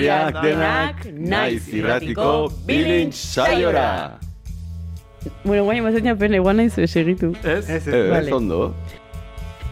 Etorriak denak naiz irratiko bilintz saiora! Bueno, guain bazen pena, igual nahi zuen segitu. Ez? Ez, Vale. ondo.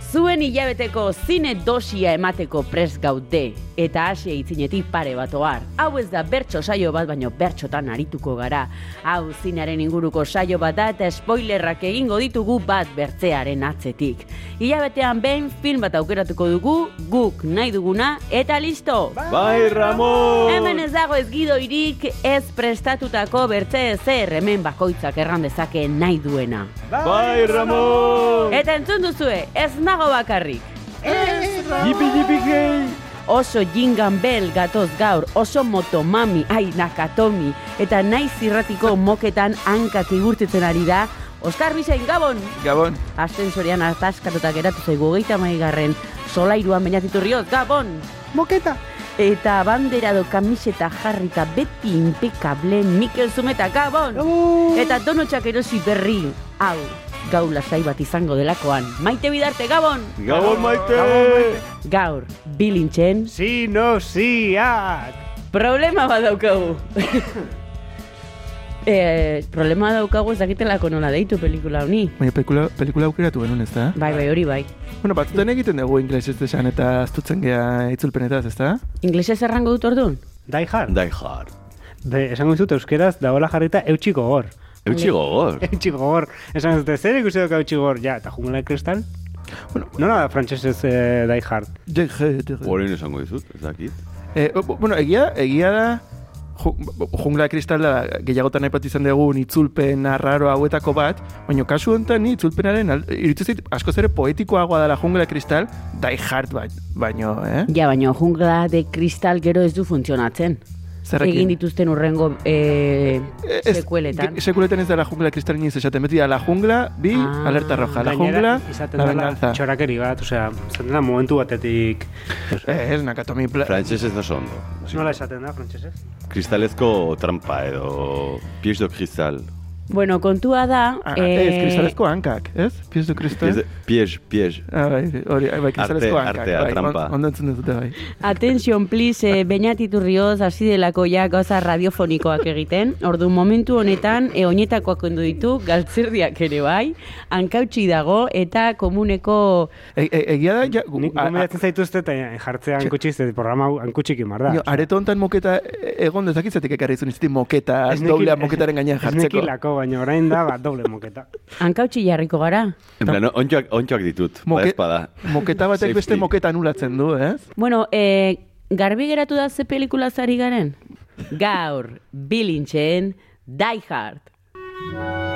Zuen hilabeteko zine dosia emateko pres gaude, eta hasi itzinetik pare bat ohar. Hau ez da bertso saio bat, baino bertxotan arituko gara. Hau zinearen inguruko saio bat da eta spoilerrak egingo ditugu bat bertzearen atzetik. Hilabetean behin film bat aukeratuko dugu, guk nahi duguna, eta listo! Bai, Ramon! Hemen ez dago ez gidoirik ez prestatutako bertze ezer hemen bakoitzak erran dezake nahi duena. Bai, Ramon! Eta entzun duzue, ez nago bakarrik. Jipi, jipi, gei! Oso jingan bel gatoz gaur, oso motomami, ai nakatomi, eta naiz irratiko moketan hankak igurtetzen ari da, Oskar Bizain, Gabon! Gabon. Ascensorian ataskatuta geratu zaigu geita maigarren solairuan bainatiturrioz, Gabon! Moketa. Eta banderado kamiseta jarrita beti impecable Mikel Zumeta, Gabon! Eta donotxak erosi berri, hau, gau lasai bat izango delakoan. Maite bidarte, Gabon! Gabon maite! Gaur, bilintzen, Si, no, si, at. problema bat daukagu. e, problema daukagu ez dakitelako nola deitu pelikula honi. Baina pelikula, pelikula aukeratu genuen ez da? Bai, bai, hori bai. Bueno, batzutan egiten dugu inglesez esan eta astutzen gea itzulpenetaz, ez da? Inglesez errango dut orduan? Die Hard. Die Hard. Be, esango dizut euskeraz dagoela jarrita eutxi gogor. Eutxi gogor. Eutxi gogor. Esan dute, zer ikusi duka eutxi gogor? Ja, eta jungla de kristal? Bueno, Nola da frantsesez eh, Die Hard? Dege, dege. Horien esango dizut, ez dakit. Eh, bu- bueno, egia, egia da, ju- jungla de kristal da, gehiagotan aipatu izan dugu itzulpen arraro hauetako bat, baina kasu honetan ni itzulpenaren, al- iruditzen zait, askoz ere poetikoagoa dela jungla de kristal, die hard bai, baino, eh? Ja, baina jungla de kristal gero ez du funtzionatzen. Zerrekin? Egin dituzten urrengo e, Ez- sekueletan. Sekuletan ez da la jungla kristal iniz esaten, beti da la jungla, bi, Ah. alerta roja, la jungla, la venganza. Txorakeri bat, osea, izaten da momentu batetik... Eh, ez, nakatomi, pla... Frantsesez oso ondo. Nola esaten da, frantsesez? Kristalezko trampa edo pies do kristal. Bueno, kontua da... Ah, eh, ez, kristalezko hankak, ez? Pies du kristal? Pies, pies. Ah, bai, hori, bai, kristalezko Arte- hankak, artea, bai, trampa. on- ondo entzun dute, bai. Atención, please, eh, beñatiturrioz hasi delako ja gauza radiofonikoak egiten. Ordu momentu honetan, e, oinetakoak ondu ditu, galtzerdiak ere bai, hankautxi dago, eta komuneko... E, e, egia da, ja, Nik a- a- gomendatzen zaituzte eta jartzea hankutxi, programa hau hankutxik imar da. jo, areto hontan moketa e- egon dezakitzetik ekarri zuen izitik moketa, Ez doblea moketaren gainean Ez jartzeko. Baina orain da, ba, doble moketa. Hankautxi jarriko gara. En plan, ontxoak, ontxoak ditut, Moke- Moke... espada. Moketa batek beste moketa anulatzen du, ez? Bueno, e, garbi geratu da ze pelikula zari garen? Gaur, bilintzen, Die Hard.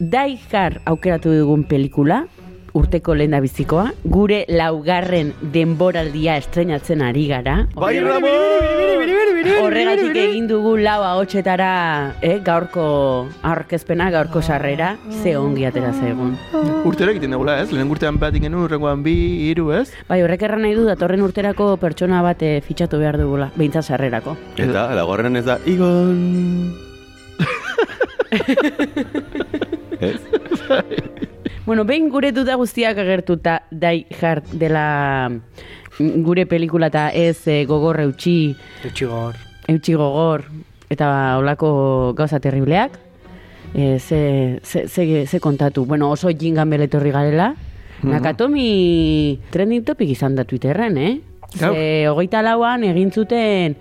Die Hard aukeratu dugun pelikula, urteko lehen bizikoa, gure laugarren denboraldia estrenatzen ari gara. Bai! Horregatik egin dugu lau ahotsetara eh, gaurko aurkezpena, gaurko sarrera, ze ongi atera zaigun. Urtero egiten dugula, ez? Lehen urtean bat ingen urrengoan bi, hiru, ez? Bai, horrek erran nahi du datorren urterako pertsona bat eh, fitxatu behar dugula, behintzat sarrerako. Eta, lagorren ez da, Igon! Bueno, behin gure duda guztiak agertuta Die Hard dela mm, gure pelikula eta ez eh, gogor eutxi, Eutxi gogor. eutxi gogor eta olako gauza terribleak. E, ze, ze, ze, ze kontatu, bueno, oso jingan beletorri garela. Nakatomi trending topic izan da Twitterren, eh? Gaur. Ze, hogeita lauan egin zuten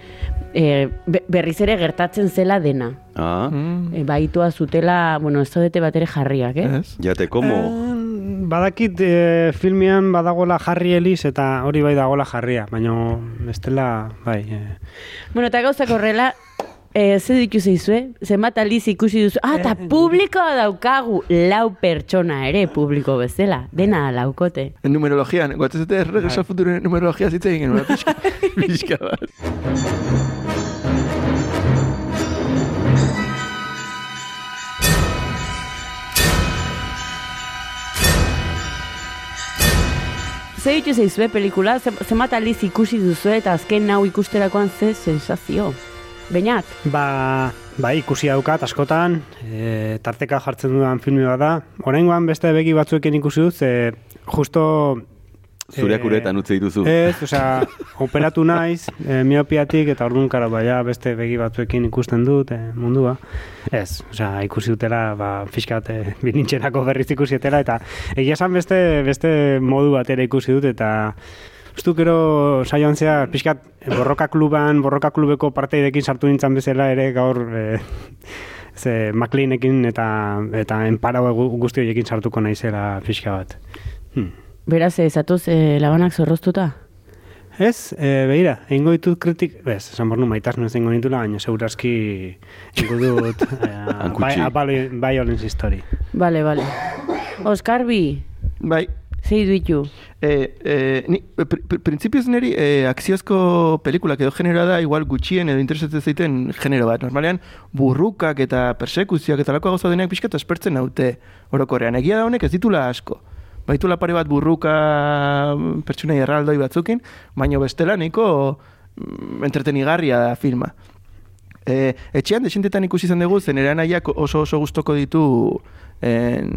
e, be- berriz ere gertatzen zela dena. Ah, E, baitua zutela, bueno, ez zaudete bat ere jarriak, eh? Ez? jate, komo? Eh, Badakit e, filmean badagola jarri eliz eta hori bai dagola jarria, baina bestela, bai, e, Bueno, eta gauzak horrela, e, ze ditu zeizue? Zenbat aldiz ikusi duzu? Ah, eta publikoa daukagu lau pertsona ere publiko bezala. Dena laukote. En numerologian, guatzezete regreso al futuro numerologia genuen, pixka, pixka bat. Ze ditu zeizue pelikula? Ze- Zenbat aldiz ikusi duzu eta azken hau ikusterakoan ze sensazio? Bainat, Ba, bai, ikusi daukat askotan, e, tarteka jartzen dudan filme bat da. Oraingoan beste begi batzuekin ikusi dut, ze justo... Zureak eh, uretan utzi dituzu. Ez, osea, operatu naiz, e, miopiatik, eta orduan kara, baia beste begi batzuekin ikusten dut e, mundua. Ez, osea, ikusi dutela, ba, fiskat, e, binintxerako berriz ikusietela, eta egia esan beste, beste modu batera ikusi dut, eta Ustu gero saioan zea, pixkat, borroka kluban, borroka klubeko parteidekin sartu nintzen bezala ere gaur e, ze McLeanekin eta eta enparau gu- guzti horiekin sartuko naizela pixka bat. Hmm. Beraz, ez zatuz e, labanak zorroztuta? Ez, e, behira, egingo ditut kritik, bez, esan bornu maitas ez egingo ditula, baina seguraski egingo dut e, Hankutxi. bai, violence history. Bale, bale. Oskar bi, Bai, zei duitu? E, e, ni, pr pr printzipioz niri e, akziozko pelikulak edo genero da igual gutxien edo interesatzen zaiten genero bat. Normalean burrukak eta persekuzioak eta lako gauza deneak pixka eta espertzen naute orokorrean. Egia da honek ez ditula asko. Baitula pare bat burruka mm, pertsonai erraldoi batzukin, baina bestela nahiko mm, entretenigarria da filma. E, etxean desintetan ikusi izan dugu, zen eranaiak oso oso gustoko ditu en,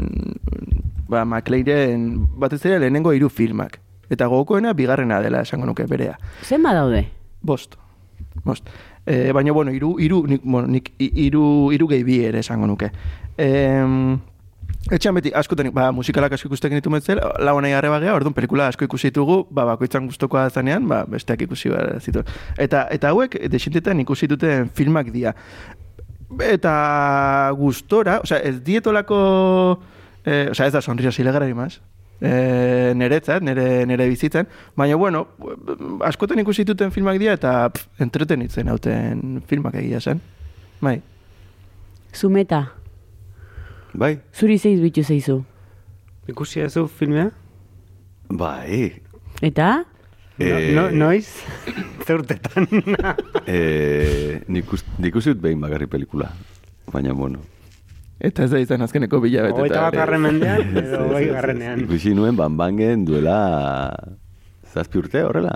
ba, McLaren batez ere lehenengo hiru filmak. Eta gogokoena bigarrena dela esango nuke berea. Zenba daude? Bost. Bost. E, baina, bueno, iru, iru, nik, bueno, nik iru, iru gehi bi ere esango nuke. E, etxean beti, askotan, ba, musikalak asko ikusten genitu metzel, lau nahi garre bagea, orduan pelikula asko ikusi ditugu, ba, bakoitzan gustokoa zanean, ba, besteak ikusi behar zitu. Eta, eta hauek, desintetan ikusi duten filmak dira. Eta gustora, osea, ez dietolako, eh, osea, ez da sonrisa silegrari maz, eh, neretzat, nere, nere bizitzen, baina, bueno, askotan ikusi duten filmak dira eta pff, entretenitzen hauten filmak egia zen. Bai. Zumeta, Bai, zuri zeiz bitu zeizu. Ikusi ez du filmea? bai. Eta? Eh, No, noiz? Ze urtetan? Eh, nik us- nik ikusi behin bakarri pelikula. Baina, bueno. Eta ez da izan azkeneko bilabete. Hogeita bat garren mendean, edo bai garrenean. Ikusi nuen banbangen duela zazpi urte horrela.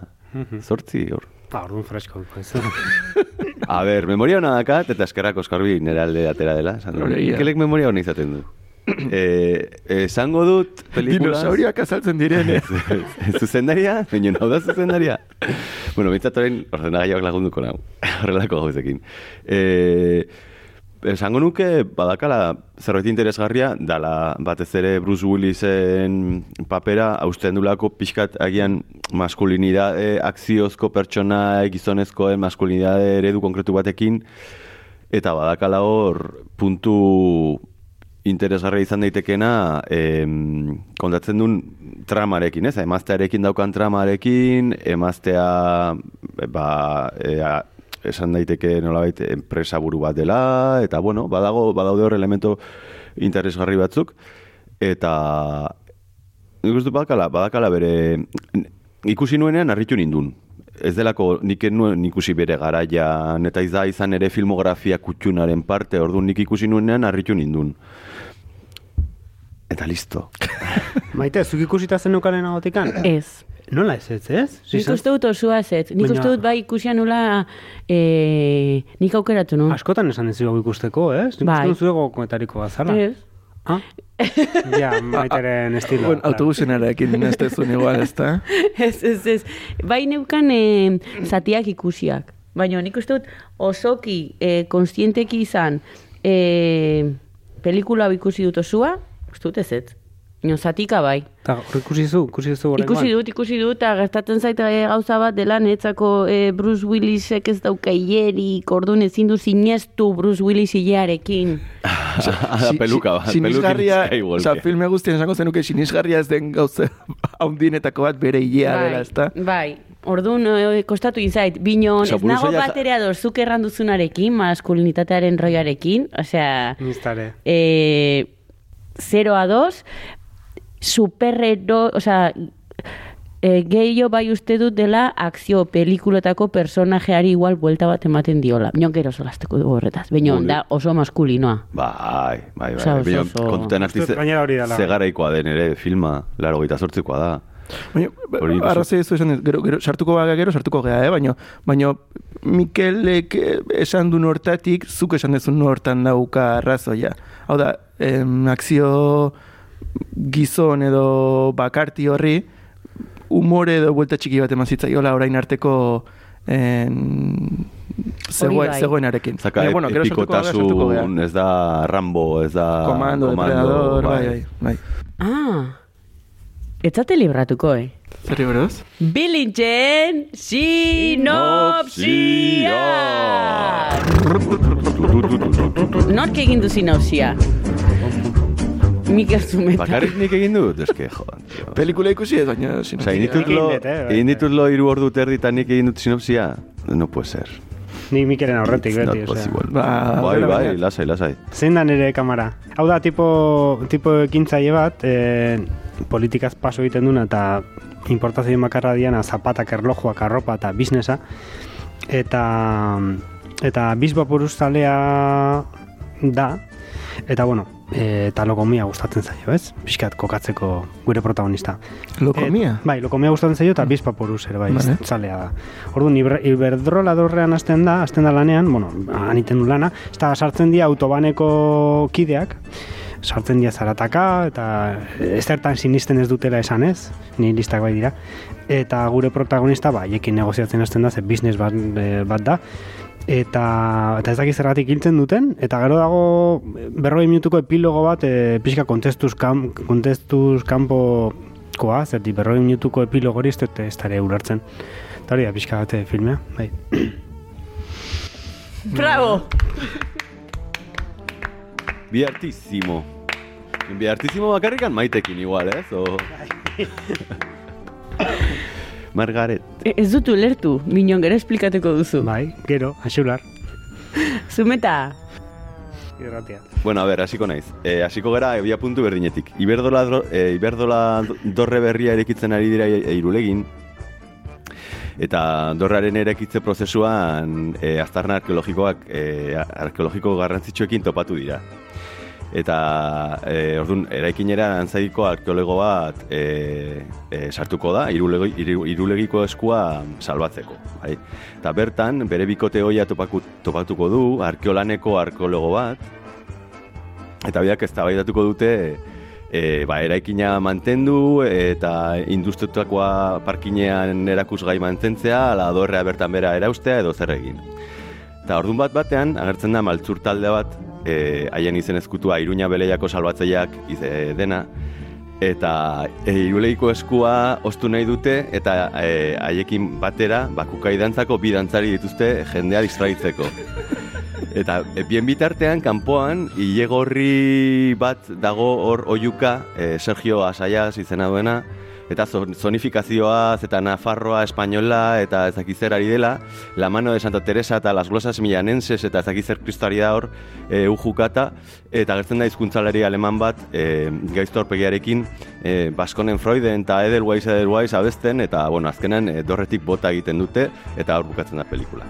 Zortzi hor. Pa, orduan fresko. A ber, memoria hona dakat, eta eskerrak oskarbi nire alde atera dela. Mikelek memoria hona izaten du. eh, esango dut pelikulaz... Dinosauriak azaltzen diren. Ez, ez, zuzendaria, baina hau da zuzendaria. bueno, bintzat orain ordenagaiak lagunduko nau, horrelako gauzekin. E, esango nuke, badakala zerbait interesgarria, dala batez ere Bruce Willisen papera, hausten dulako pixkat agian maskulinidade, akziozko pertsona gizonezkoen maskulinidade eredu konkretu batekin, eta badakala hor puntu interesgarria izan daitekena em, kontatzen duen tramarekin, ez? Emaztearekin daukan tramarekin, emaztea ba, ea, esan daiteke nolabait enpresa buru bat dela, eta bueno, badago, badaude hor elemento interesgarri batzuk, eta nik uste badakala, badakala bere ikusi nuenean harritu nindun. Ez delako nik nuen ikusi bere garaian, eta izan ere filmografia kutxunaren parte, orduan nik ikusi nuenean harritu nindun. Eta listo. Maite, zuk ikusita zen nukaren agotikan? Ez. Nola ez ez, ez? Nik uste dut osua ez ez. Nik uste dut bai ikusia nula e, nik aukeratu nu. Askotan esan ez hau ikusteko, ez? Nik Bai. uste dut zure gokoetariko bazala. Ez. Ah? ja, maiteren estilo. Bueno, autobusenarekin ez dezun igual, ez da? ez, ez, ez. Bai neukan e, zatiak ikusiak. Baina nik uste dut osoki e, konstienteki izan e, pelikula ikusi dut osua, uste dut ez ez. Baina zatika bai. Hor ikusi zu, ikusi zu. Ikusi dut, ikusi dut, eta gertatzen zait eh, gauza bat dela netzako eh, Bruce Willisek ez dauka hilerik, orduan ezin du sinestu Bruce Willis hilearekin. Ala peluka bat, Sinisgarria, oza, filme guztien esango zenuke sinisgarria ez den gauza haundinetako bat bere hilea dela, ezta? bai. Orduan, eh, kostatu inzait, binon, ez nago Bruce Willis- baterea zuk erranduzunarekin, maskulinitatearen roiarekin, osea, Niztare. eh, 0 a 2, superhero, osea, e, gehiago bai uste dut dela akzio pelikuletako personajeari igual buelta bat ematen diola. Bion gero solasteko dugu horretaz. Ole. da oso maskulinoa. Bai, bai, bai. Osea, oso- Baina oso- kontutan dut gainera hori dela. zegaraikoa den ere filma, laro gita sortzikoa da. Baina, ikusi- arrazoi ez esan, gero, gero, sartuko baga gero, sartuko gea, eh? baina, baina Mikelek eh, esan du hortatik, zuk esan dezun hortan dauka arrazoia. Hau da, em, akzio gizon edo bakarti horri, umore edo buelta txiki bat eman zitzaiola orain arteko en, zegoen, bai. zegoenarekin. Zaka Baina, bueno, epikotasun, ez da Rambo, ez da Komando, depredador, bai, bai, bai. Ah, etzate libratuko, eh? Zer buruz? Bilintzen sinopsia! Nork egin du sinopsia? Mikel Zumeta. Bakarrik nik egin dut, eske, jo. tío. Pelikula ikusi ez, baina sinopsia. Osa, egin ditut Egin lo, dut, eh, lo iru ordu terdi eta nik egin dut sinopsia. No puede ser. Nik Mikelen aurretik It's beti, osea. possible. Ba, bai, bai, lasai, lasai. Zein da nire kamera? Hau da, tipo, tipo ekintzaile bat, e, politikaz paso egiten duna eta importazio makarra diana zapatak, erlojuak, arropa eta biznesa. Eta, eta bizbapuruz zalea da, eta bueno, e, eta lokomia gustatzen zaio, ez? Piskat kokatzeko gure protagonista. Lokomia? Et, bai, lokomia gustatzen zaio eta bizpapuruz ere, bai, Vale. zalea da. Orduan, iber, iberdrola dorrean hasten da, hasten da lanean, bueno, aniten du lana, eta sartzen dira autobaneko kideak, sartzen dira zarataka, eta ez zertan sinisten ez dutela esan ez, ni listak bai dira, eta gure protagonista, ba, haiekin negoziatzen hasten da, ze business bat, eh, bat da, eta, eta ez dakiz zergatik hiltzen duten, eta gero dago berroi minutuko epilogo bat, e, pixka kontestuz, kam, kontestuz kanpo koa, zerti berroi minutuko epilogo hori ez dara ulertzen. Eta hori da pixka bat eh, filmea, bai. Bravo! Bi artizimo. Bi artizimo bakarrikan maitekin igual, ez? O... Margaret. E- Ez dut ulertu, minon gero esplikatuko duzu. Bai, gero, axular, Zumeta, irratia. Bueno, a ber, hasiko naiz. E, hasiko gara ebia puntu berdinetik. Iberdola, dro- e, Iberdola dorre berria erekitzen ari dira e, irulegin. Eta dorraren erekitze prozesuan e, aztarna arkeologikoak e, arkeologiko garrantzitsuekin topatu dira. Eta e, orduan, eraikinera antzaiko arkeologo bat e, e, sartuko da, irulegi, iru- irulegiko eskua salbatzeko. Bai? Eta bertan, bere bikote hoia topaku, topatuko du, arkeolaneko arkeologo bat, eta biak eztabaidatuko dute e, ba, eraikina mantendu eta industriutakoa parkinean erakusgai mantentzea, ala dorrea bertan bera eraustea edo zer egin. Eta ordun bat batean agertzen da maltzur talde bat e, haien izen ezkutua Iruña Beleiako salbatzaileak ize, dena eta e, irulegiko eskua ostu nahi dute eta e, haiekin batera bakukai dantzako bi dantzari dituzte jendea distraitzeko. Eta e, bien bitartean, kanpoan, ilegorri bat dago hor oiuka, e, Sergio Asaias izena duena, eta zon- zonifikazioaz eta Nafarroa espainola eta ez dakiz zer ari dela, La mano de Santa Teresa eta Las glosas milanenses eta ez dakiz zer kristoari da hor e, ujukata, eta gertzen da hizkuntzalari aleman bat e, gaizto aurpegiarekin e, Baskonen Freuden eta Edelweiss Edelweiss abesten, eta bueno, azkenan e, dorretik bota egiten dute, eta hor bukatzen da pelikula.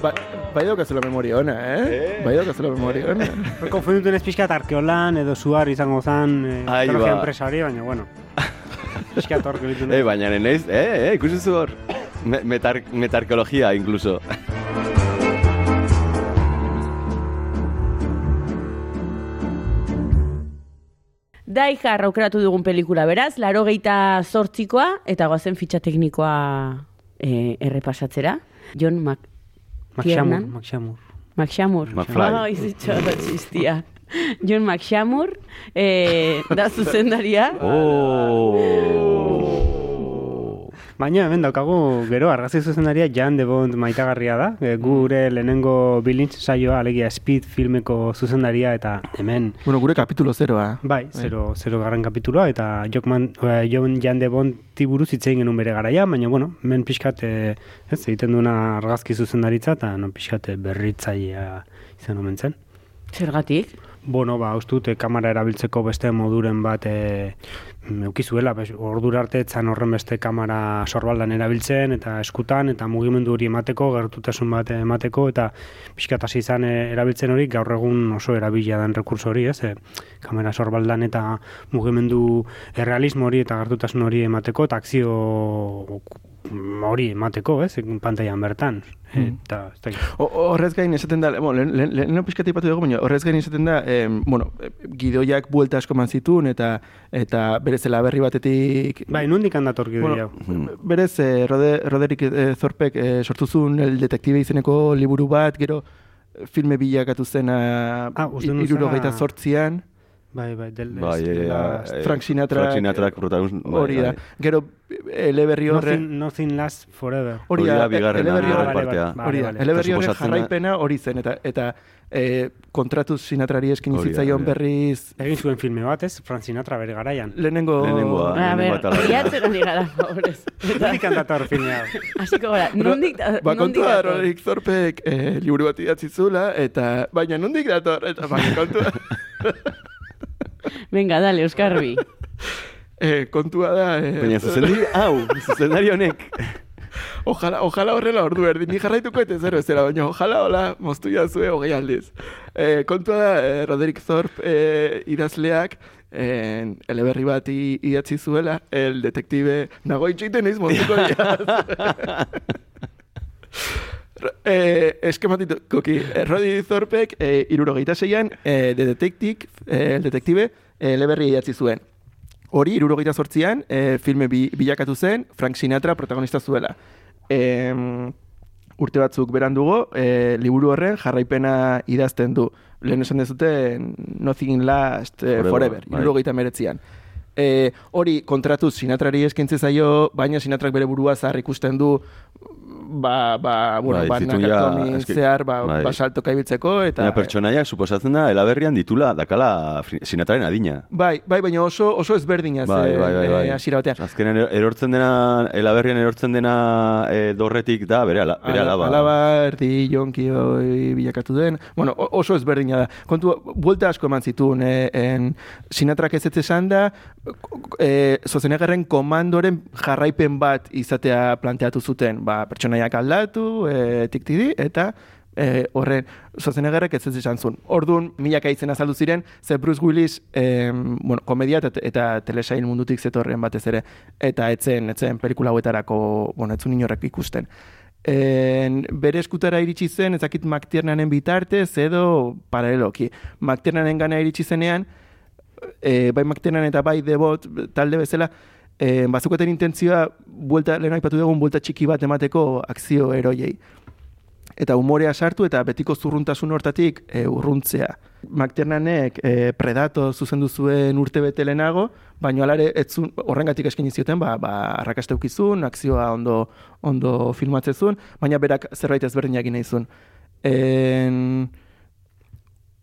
Ba, bai daukazula memoria ona, eh? Bai daukazula memoria ona. Konfunditu ez pixka arkeolan edo zuar izango zan e, Ai, ba. enpresa hori, baina bueno. Pixka torko ditu. Eh, baina naiz, eh, eh, ikusi zu hor. Me- Metar, metarkeologia, incluso. Daihar aukeratu dugun pelikula beraz, laro geita zortzikoa, eta goazen fitxa teknikoa e, errepasatzera. Jon Mac... Maxamur. Maxamur. McShamur. McFly. Ai, zitxo, txistia. John McShamur, eh, da zuzendaria. Oh! Baina hemen daukagu gero argazki zuzendaria Jan de Bond maitagarria da. E, gure lehenengo bilintz saioa, alegia Speed filmeko zuzendaria eta hemen Bueno, gure kapitulo zeroa. Bai, zero, zero garren kapituloa, eta Jokman, eh, Jon Jan de Bont buruz hitz egin genuen bere garaia, baina, bueno, men pixkat, eh, ez, egiten duena argazki zuzendaritza, eta non pixkat eh, berritzailea izan omen zen. Zergatik? Bueno, ba, eh, kamera erabiltzeko beste moduren bat e, eukizuela, bez, ordura arte etzan horren beste kamera sorbaldan erabiltzen, eta eskutan, eta mugimendu hori emateko, gertutasun bat emateko, eta pixkat hasi izan eh, erabiltzen hori, gaur egun oso erabilia den rekurso hori, ez? E, kamera sorbaldan eta mugimendu errealismo hori eta gertutasun hori emateko, eta akzio hori emateko, ez? Pantailan bertan. Eta, ez dakit. O- Horrez gain esaten da, bueno, lehen, lehen, lehen pixkat ipatu dugu, baina horrez gain esaten da, em, bueno, eh, gidoiak buelta asko eman zituen, eta eta berez zela berri batetik... Bai, nundik handator gidoi Bueno, berez, eh, Rode, Roderick eh, Thorpek eh, sortu zuen el detektibe izeneko liburu bat, gero eh, filme bilakatu zen Ah, uste nuen irurogeita zortzian, Bai, bai, del, Bai, de eh, la- eh, Frank Sinatra- Frank Sinatrak protagonista. bai, hori da. bai. Gero eleberri horre... Nothing, nothing lasts forever. Hori Hori da, Ah, horre- vale, partea. vale, Hori da, vale. eleberri Eta suposatzen da- jarraipena hori zen, eta, eta e, kontratuz sinatrari eskin Hori zitzaion hori berriz Egin zuen filme bat, ez? Frank Sinatra bere garaian. lehenengo... Lehenengoa. A lehenengo ber, eta laugarrena. bilatzen ari gara, favorez. Nondik handator filme hau? Hasiko gara, nondik, Ba, nondik kontua da, dator? Roderick Thorpek e, liburu bat idatzi zula, eta baina nondik dator, eta baina kontua, Venga, dale, Euskarbi. e, kontua da... E, Baina zuzendari, hau, zuzendari honek. Ojalá, ojalá horrela ordu erdi, ni jarraituko eta zero ezera, baina ojalá hola moztu jazue hogei aldiz. E, kontua da, e, Roderick Thorpe e, idazleak, en, eleberri bat idatzi zuela, el detektibe, nago itxeiten iz moztuko diaz. eh, eskematikoki, eh, Roderick Thorpek eh, irurogeita zeian, eh, de detektik, eh, el detektibe, eh, eleberri idatzi zuen. Hori, irurogeita sortzian, e, filme bi, bilakatu zen, Frank Sinatra protagonista zuela. E, urte batzuk berandugo, e, liburu horren jarraipena idazten du. Lehen esan dezute, Nothing Last e, Forever, Forever, bai. irurogeita meretzian. E, hori kontratuz Sinatrari eskintze zaio, baina Sinatrak bere burua zahar ikusten du, ba, ba, bueno, Bai, ba, eski- zehar, ba, bai. ba saltoka ibiltzeko, eta... Baina pertsonaiak suposatzen da, elaberrian ditula, dakala Sinatraren adina. Bai, bai, baina oso, oso ezberdina Bai, bai, bai, bai. eh, hasiera batean. Azkenean er- erortzen dena, elaberrian erortzen dena e, dorretik da, bere, ala, bere Ala- alaba. Alaba, erdi, jonki bilakatu den. Bueno, oso ezberdina da. Kontu, buelta asko eman zituen, eh, en, Sinatrak ez ez esan da, eh, Zozenegarren komandoren jarraipen bat izatea planteatu zuten. Ba, pertsonaiak aldatu, eh, tiktidi, eta eh, horren Zozenegarrek ez ez esan zuen. Orduan, milaka izen azaldu ziren, ze Bruce Willis, eh, bueno, komedia eta, eta telesail mundutik zetorren batez ere, eta etzen, etzen pelikula hauetarako, bueno, etzun inorrek ikusten. En, bere eskutara iritsi zen, ezakit McTiernanen bitartez, edo paraleloki. McTiernanen gana iritsi zenean, e, bai McTiernan eta bai Debot talde bezala, e, bazukaten intentzioa, buelta, lehen aipatu dugun, buelta txiki bat emateko akzio eroiei. Eta umorea sartu eta betiko zurruntasun hortatik e, urruntzea. McTiernanek e, Predato zuzendu zuen urte bete lehenago, baina alare etzun, horrengatik eskaini zioten, ba, ba, arrakasta eukizun, akzioa ondo, ondo filmatzezun, baina berak zerbait ezberdinak egin nahi zuen. En,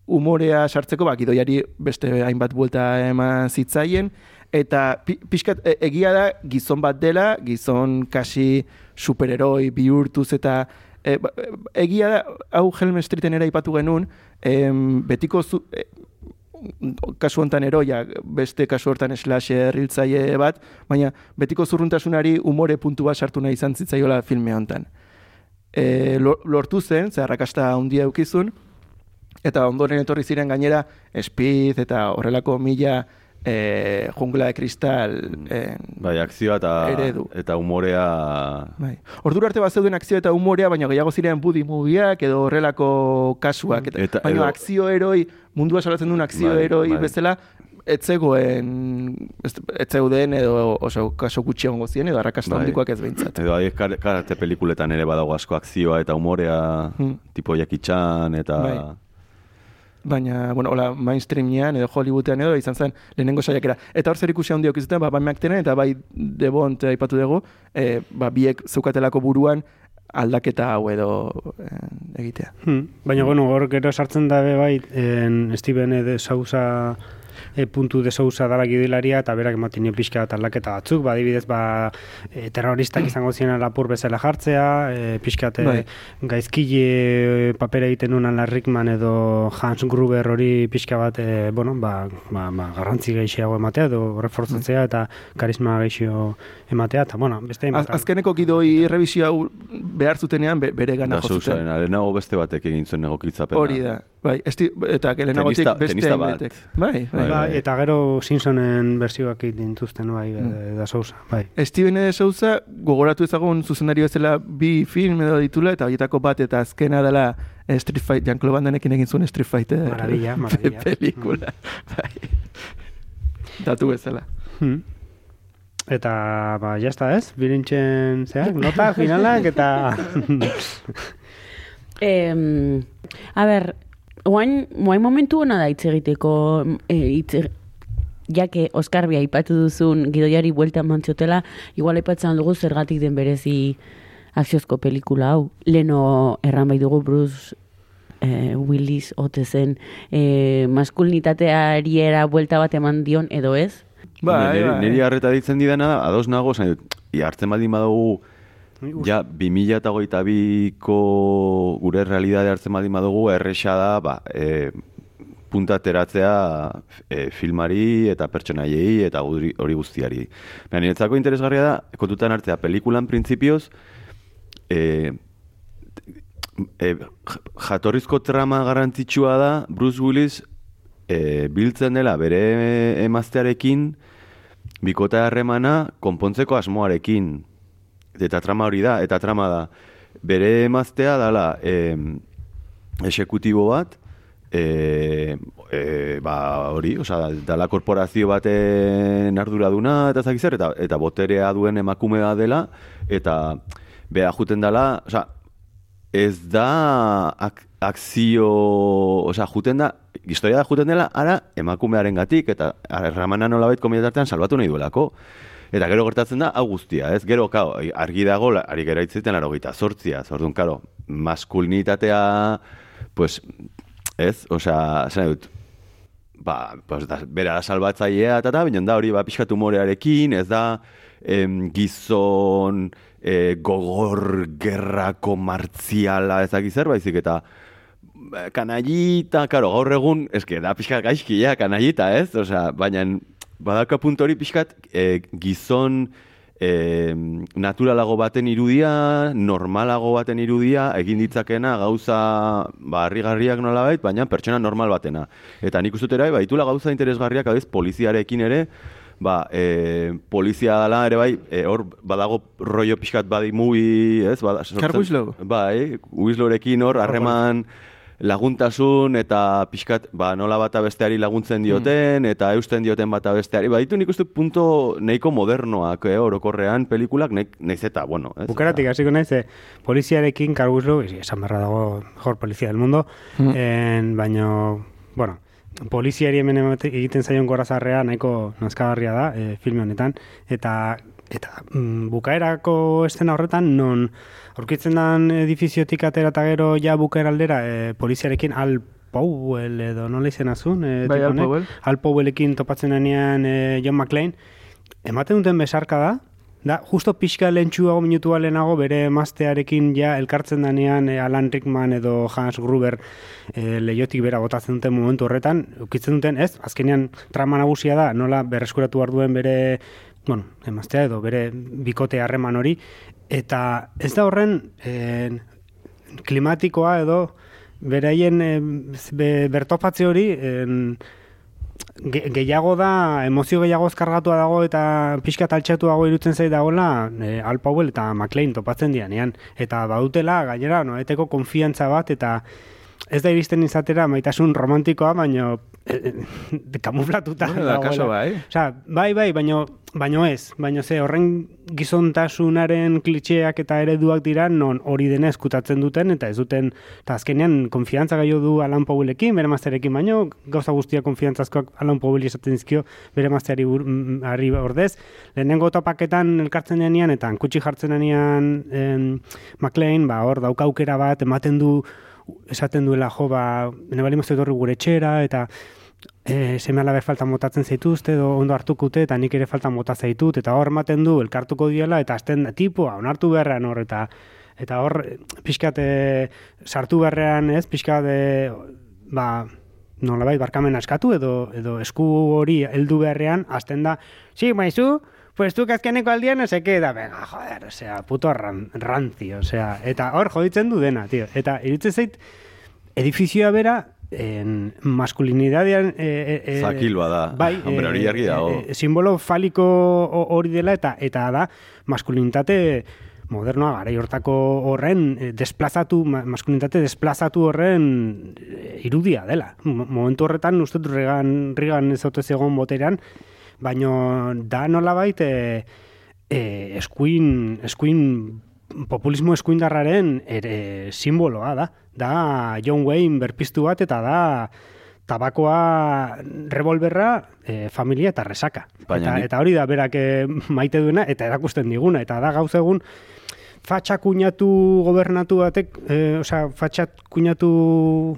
umorea sartzeko, ba, gidoiari beste hainbat buelta eman zitzaien, eta pi, pixkat e, egia da gizon bat dela, gizon kasi superheroi bihurtuz eta e, ba, e, egia da, hau Helm Streeten ere aipatu genuen, em, betiko zu, e, kasu hontan eroia, beste kasu hortan slasher hiltzaile bat, baina betiko zurruntasunari umore puntu bat sartu nahi izan zitzaiola filme hontan. E, lo- lortu zen, ze arrakasta handia eukizun, eta ondoren etorri ziren gainera Speed eta horrelako mila e, jungla de kristal en, Bai, akzioa eta, Eredu. eta umorea... Bai. Ordura arte bazeuden akzio eta umorea, baina gehiago ziren budi mugiak edo horrelako kasuak. Eta, Eta- baina edo- akzio eroi, mundua salatzen duen akzio Bai, eroi bai. bezala, etzegoen, etzeuden edo oso kaso gutxi egongo ziren edo arrakasta Bai. handikoak ez behintzat. Edo kar- karate pelikuletan ere badago asko akzioa eta umorea, Hmm. tipo Jackie Chan eta... Bai. Baina, bueno, hola, mainstreamian edo Hollywoodean edo izan zen lehenengo saiakera. Eta hor zer ikusi handiok izuten, ba, bai McTiernan eta bai Devont aipatu dugu, e, ba, biek zukatelako buruan aldaketa hau edo eh, egitea. Hmm. Baina, bueno, hor gero sartzen dabe bai, en Steven E. de Sousa e, puntu de Sousa dara gidilaria eta berak ematen nio pixka bat aldaketa batzuk, ba, adibidez, ba, e, terroristak izango ziren lapur bezala jartzea, e, pixka bat, Bai. e, gaizkile papera egiten nuen Alan Rickman edo Hans Gruber hori pixka bat, e, bueno, ba, ba, ba, garrantzi gehiago ematea edo reforzatzea eta karisma gehiago ematea, eta, bueno, beste Az, azkeneko gidoi revisio hau behar zutenean be, bere gana Da jo zuten. Sousaren, lehenago beste batek egin zuen egokitzapena. Hori da. Bai, esti, eta lehenagotik beste tenista bat. hainbatek. Bai, bai. Bai, Ba, bai. eta gero Simpsonen bersioak egiten dituzten bai, mm. da Sousa, bai. Steven E. Souza gogoratu ezagun zuzendari bezala bi film edo ditula eta horietako bat eta azkena dela eh, Street Fight, Jean-Claude Van Dammekin egin zuen Street Fighter Maravilla, maravilla. pelikula. Bai. Datu bezala. Hmm. Eta, ba, jazta ez, bilintzen, zeak, nota, finalak, eta... Em, a ber, oain, oain momentu hona da hitz egiteko, e, hitz e- jake Oskar Bia aipatu duzun gidoiari buelta mantziotela, igual aipatzen dugu zergatik den berezi akziozko pelikula hau. Leno erran bai dugu Bruce e, Willis ote zen e, maskulinitateari era buelta bat eman dion edo ez? Bai, niri, bai. niri harreta ditzen didana da, ados nago, zain hartzen baldin badugu, ja, 2022ko gure realidade hartzen baldin badugu, erresa da, ba, e, punta ateratzea e, filmari eta pertsonaiei eta hori guztiari. Baina niretzako interesgarria da, kontutan hartzea, pelikulan printzipioz, e, e, jatorrizko trama garrantzitsua da Bruce Willis e, biltzen dela bere emaztearekin bikota harremana konpontzeko asmoarekin. Eta trama hori da, eta trama da. Bere emaztea dala e, esekutibo bat, e, e, ba hori, osea, dala korporazio baten arduraduna eta zakizer, eta, eta boterea duen emakumea dela, eta bea juten dela, osea, ez da ak akzio, osea, juten da, historia da juten dela, ara emakumearen gatik, eta erramana nolabait komietartean salbatu nahi duelako. Eta gero gertatzen da, hau guztia, ez? Gero, kao, argi dago, ari gera itziten laro gita, sortzia, orduan, karo, maskulinitatea, pues, ez? Osea, zen dut, ba, pues, da, bera da salbatzailea, eta da, da hori, ba, pixkat humorearekin, ez da, em, gizon, e, gogor, gerrako, martziala, ez zer, baizik, eta, kanallita, karo, gaur egun, eske, da pixkat gaizkia, kanallita, ez? Osea, baina, badaka puntu hori pixkat, e, gizon, e, naturalago baten irudia, normalago baten irudia, egin ditzakena gauza ba, harrigarriak nolabait, baina pertsona normal batena. Eta nik ere, bai, baitula gauza interesgarriak, adez, poliziarekin ere, ba, e, polizia dela ere bai, e, hor badago rollo pixkat badi mugi, ez? Bada, sortzen- Carl Winslow. Bai, Winslorekin hor, harreman laguntasun eta pixkat, ba, nola bata besteari laguntzen dioten, eta eusten dioten bata besteari. Ba, ditu nik uste punto nahiko modernoak, eh, orokorrean, pelikulak, naiz eta, bueno, ez? Bukaratik hasiko naiz, eh, poliziarekin Carguslo, esan berra dago mejor polizia del mundo, en, baino, bueno, poliziari hemen egiten zaion gorazarrea nahiko nazkagarria da eh, filme honetan, eta eta mm, bukaerako estena horretan non aurkitzen dan edifiziotik atera eta gero ja bukaera aldera eh, poliziarekin al Powell edo nola izena zuen eh, Bai, Al? Powell. Al Powellekin topatzen denean eh, John McClane ematen duten besarka da Da, justo pixka lentsuago minutua lehenago bere emaztearekin ja elkartzen danean eh, Alan Rickman edo Hans Gruber eh, leiotik bera botatzen duten momentu horretan, ukitzen duten, ez? Azkenean trama nagusia da, nola berreskuratu behar duen bere, bueno, emaztea edo bere bikote harreman hori, eta ez da horren eh, klimatikoa edo beraien eh, be- bertopatze hori en, ge, gehiago da, emozio gehiago ezkargatua dago eta pixka taltxatuago irutzen zait dagoela e, Al Powell eta McLean topatzen dianean. Eta badutela, gainera, noeteko konfiantza bat eta ez da iristen izatera maitasun romantikoa, baino kamuflatuta Bueno, da kaso bai. Osea, bai, bai, baino, baino ez. Baino ze, horren gizontasunaren klitxeak eta ereduak dira non hori dena eskutatzen duten, eta ez duten, eta azkenean, konfiantza gaio du Alan Powellekin, bere mazterekin, baino gauza guztia konfiantzazkoak Alan Powell esaten dizkio bere mazteari bur- mm, harri ordez. Lehenengo topaketan elkartzen denean, eta hankutsi jartzen denean em, McLean, ba, hor daukaukera bat, ematen du, esaten duela jo, ba, bene bali etorri gure etxera, eta e, seme alabe falta motatzen zaituzte, edo ondo hartukute, eta nik ere falta mota zaitut, eta hor ematen du, elkartuko diela, eta azten da, tipua, onartu beharrean hor, eta eta hor, pixkat, e, sartu beharrean, ez, pixkat, e, ba, nolabait barkamena eskatu, edo, edo esku hori heldu beharrean, azten da, si, maizu, pues tu azkeneko aldian, no se queda, venga, joder, o sea, puto ran, ranzi, o sea, eta hor joditzen du dena, tío, eta irutzen zait, edifizioa bera, en maskulinidadean e, e, Zakilua da. bai, Hombre, hori argi dago. e, simbolo faliko ho- hori dela eta eta da maskulinitate modernoa garai hortako horren eh, desplazatu ma- maskulinitate desplazatu horren eh, irudia dela. Mo- Momentu horretan uste dut Reagan Reagan ez ote zegoen boterean, baino da nolabait e, e, eskuin eskuin populismo eskuindarraren ere simboloa da. Da John Wayne berpiztu bat eta da tabakoa revolverra e, familia eta resaka. Baina eta, eta hori da berak maite duena eta erakusten diguna. Eta da gauz egun fatxa kuñatu gobernatu batek, e, osea, fatxa kuñatu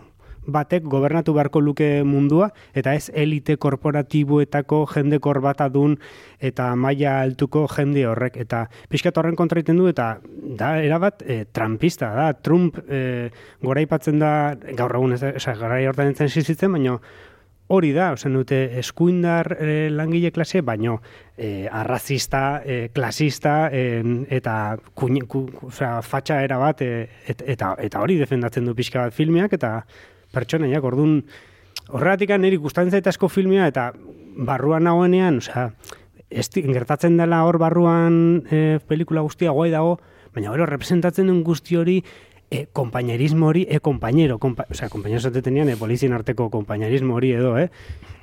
batek gobernatu beharko luke mundua, eta ez elite korporatiboetako jende korbatadun eta maila altuko jende horrek. Eta pixkat horren kontra egiten du, eta da, erabat, e, trumpista, da, Trump e, goraipatzen da, gaur egun ez osea, garai hortan entzen zizitzen, baina hori da, ozen dute eskuindar e, langile klase, baino e, arrazista, e, klasista, en, eta kuñ, ku, osea, fatxa era bat, e, et, eta, eta hori defendatzen du pixka bat filmeak, eta pertsonaiak, orduan, horregatik niri gustatzen zait asko filmea, eta barruan nagoenean, osea, esti, gertatzen dela hor barruan e, pelikula guztia guai dago, baina gero representatzen duen guzti hori e, kompañerismo hori, e, compañero, kompa, osea, compañero zatetenean, e, polizien arteko kompañerismo hori edo, eh?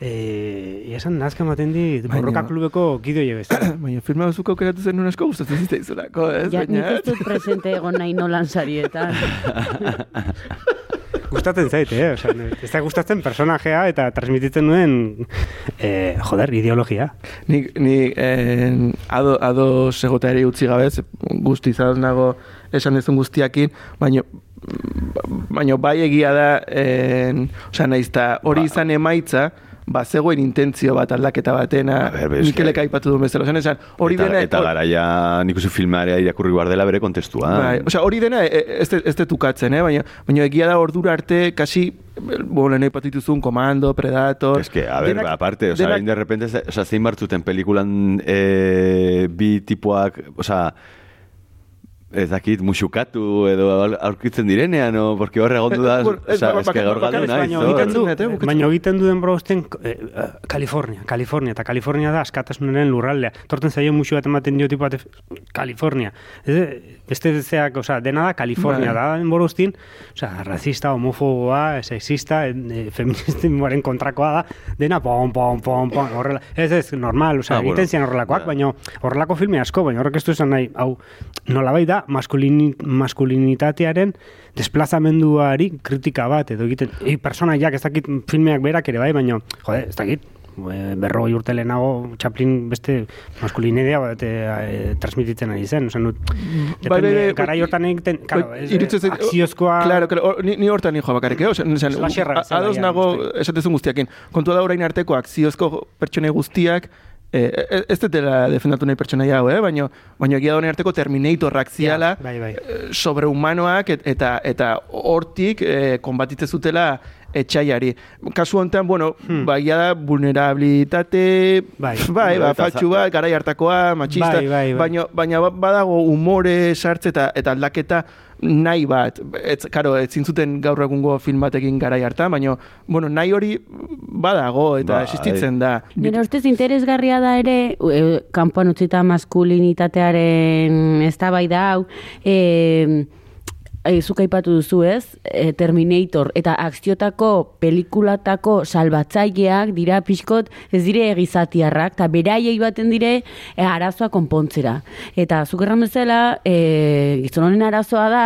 E, esan nazka ematen di, borroka klubeko gidoi bezala. Baina filma bazuko aukeratu zen asko gustatzen zitzaizulako, ez? Ja, nik ez dut presente egon nahi nolan sarietan. gustatzen zait, eh? Osea, ez da gustatzen personajea eta transmititzen duen, eh, joder, ideologia. Ni, ni eh, ado, ado segotaeri utzi gabe, guzti izan nago esan dezun guztiakin, baino baino bai egia da, en, osea, naiz eta hori Ba. izan emaitza, ba, zegoen intentzio bat aldaketa batena, Mikelek aipatu duen bezala, osea, esan, hori dena... eta garaia nik uste filmarea irakurri behar dela bere kontestua. Bai, osea, hori dena e, e, ez, ez dut ukatzen, eh? baina, baina egia da ordura arte, kasi, bueno, lehen aipatu dituzun, Komando, Predator... Es que, a ver, denak- aparte, o sea, denak- de repente, o sea, zein bartzuten pelikulan eh, bi tipuak, o sea, ez dakit, musukatu edo aur- aurkitzen direnean, o, porque horre egondu da, Bueno, o ez, sea, ba- es que gaur galdu naiz, baino hor. egiten du, Bukatzen dut, eh, eh, eh, California, California, eta California da askatasunaren lurraldea. Torten zaio musu bat ematen dio tipo California. Ez, beste zeak, osea, dena da California, Bai. da denbora ostin, osea, razista, homofoboa, sexista, e, feministimoaren kontrakoa da, dena pom, pom, pom, pom, horrela. Ez, ez, normal, osea, Ah, bueno. egiten zian horrelakoak, Ja. baino horrelako filme asko, baina horrek ez du esan nahi, hau, nolabait da, maskulini, maskulinitatearen desplazamenduari kritika bat, edo egiten, ei, personaiak ez dakit filmeak berak ere bai, baina, jode, ez dakit, e, berrogei urte lehenago Chaplin beste maskulinidea bat e, e, transmititzen ari zen, ozen dut, Bai, bai, bai, garai hortan egiten, claro, akziozkoa, Claro, claro, ni, ni hortan nijoa bakarrik, eh? Osa, esan, Slasherra a- bezala, ados nago esatezun guztiakin. Kontua da orain arteko akziozko pertsone guztiak, e- ez dutela defendatu nahi pertsonaia hau, eh? Baina, baina egia da arteko Terminatorrak ziala, bai, bai. eh, sobrehumanoak et- eta eta hortik eh, konbatitze zutela etxaiari. Kasu honetan, bueno, Hmm. ba, da vulnerabilitate, Bai. bai, ba, faltsu bat, garai hartakoa, machista, Bai, bai, bai. baina ba- badago umore sartze eta, eta aldaketa nahi bat. Ez, karo, ez zintzuten gaur egungo film batekin garai hartan, baina, bueno, nahi hori badago eta Bai. existitzen da. Nire ustez interesgarria da ere, e, kanpoan utzita maskulinitatearen eztabaida hau, e, eh, zuk aipatu duzu ez, eh, Terminator eta akziotako pelikulatako salbatzaileak dira pixkot ez dire egizatiarrak, eta beraiei baten dire eh, arazoa konpontzera. Eta zuk erran bezala, eh, gizon honen arazoa da,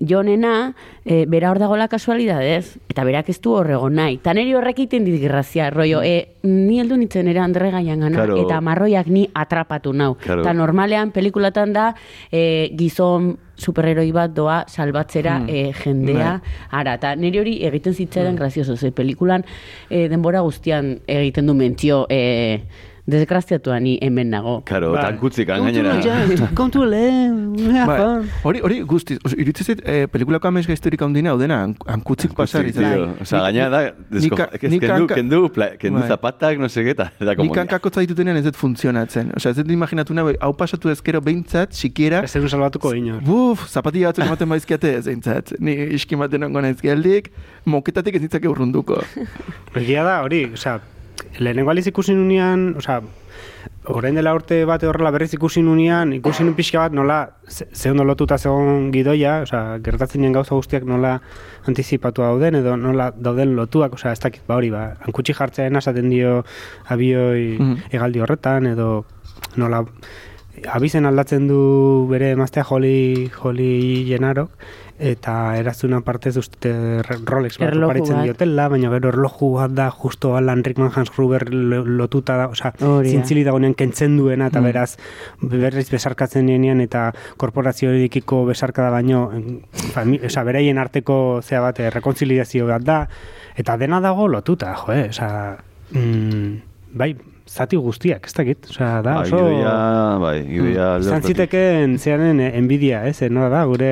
jonena, eh, bera hor dagoela kasualidadez, eta berak ez du horrego nahi. Ta niri horrek iten dit grazia, rollo, eh, ni heldu nintzen ere Andre Gaian gana, Claro. eta marroiak ni atrapatu nau. Claro. Eta normalean pelikulatan da eh, gizon superheroi bat doa salbatzera Hmm. eh, jendea ara. Eta niri hori egiten zitzaidan grazioso ze pelikulan eh, denbora guztian egiten du mentzio eh, desgraziatua ni hemen nago Karo, Bai. tankutzik gainera. Kontu lehen, Bai, hori, hori guztiz, oso, iruditzen zait, eh, pelikulako amez gaiztorik handina, hau dena, han- hankutzik pasar izan. Osa, da, nika- ez, nika kendu, kendu, Bai. zapatak, no segeta. Eta como, Nik hankakotza ditutenean ez dut funtzionatzen. Osea, ez dut imaginatu nahi, hau pasatu ezkero behintzat, sikiera, Ez zen salbatuko inor. Buf, zapatilla batzuk ematen baizkiate ez eintzat. Ni iski ematen ongo naiz geldik, moketatik ez nintzake urrunduko. Egia da, hori, osea, lehenengo aliz ikusi nunean, osea, orain dela urte bate horrela berriz ikusi nunean, ikusi nun pixka bat nola, ze, ze ondo lotuta zegoen gidoia, osea, gertatzen diren gauza guztiak nola antizipatu dauden, edo nola dauden lotuak, osea, ez dakit, ba hori, ba, hankutsi jartzen esaten dio abioi Mhm. hegaldi horretan, edo nola abizen aldatzen du bere emaztea joli, joli jenarok, eta eraztuna partez uste Rolex bat oparitzen diotela, baina gero erloju bat da justo Alan Rickman Hans Gruber lo- lotuta da, osea, da. zintzili dagoenean kentzen duena, eta Mm. beraz, berriz besarkatzen denean, eta korporazioekiko besarkada baino, em, fami, osea, beraien arteko zea bat, eh, rekonziliazio bat da, eta dena dago lotuta, jo, eh, osea, mm, bai, zati guztiak, ez dakit, osea, da, Bai, oso... gidoia, bai, gidoia Izan aldortatik. ziteken zearen eh, envidia, ez? Eh, Nola da, gure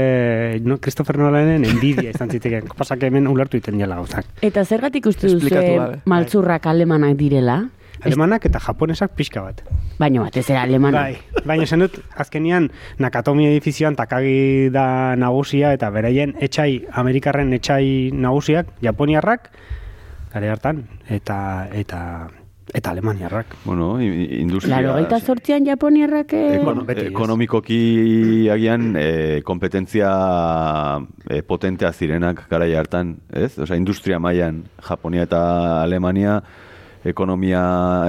no, Christopher Nolanen envidia izan ziteken. Pasak hemen ulertu iten jela gauzak. eta zergatik uste duzu gabe. maltzurrak alemanak direla Alemanak eta japonesak pixka bat. baino batez ere alemanak Bai, baina esan dut, azkenian Nakatomi edifizioan takagi da nagusia eta beraien etxai, Amerikarren etxai nagusiak, Japoniarrak, gare hartan, eta, eta, eta Alemaniarrak. Bueno, industria... Laro gaita sortzian japoniarrak eh, Bueno, beti, ekonomikoki agian e, kompetentzia e, potentea zirenak garai hartan, ez? Osea, industria mailan Japonia eta Alemania ekonomia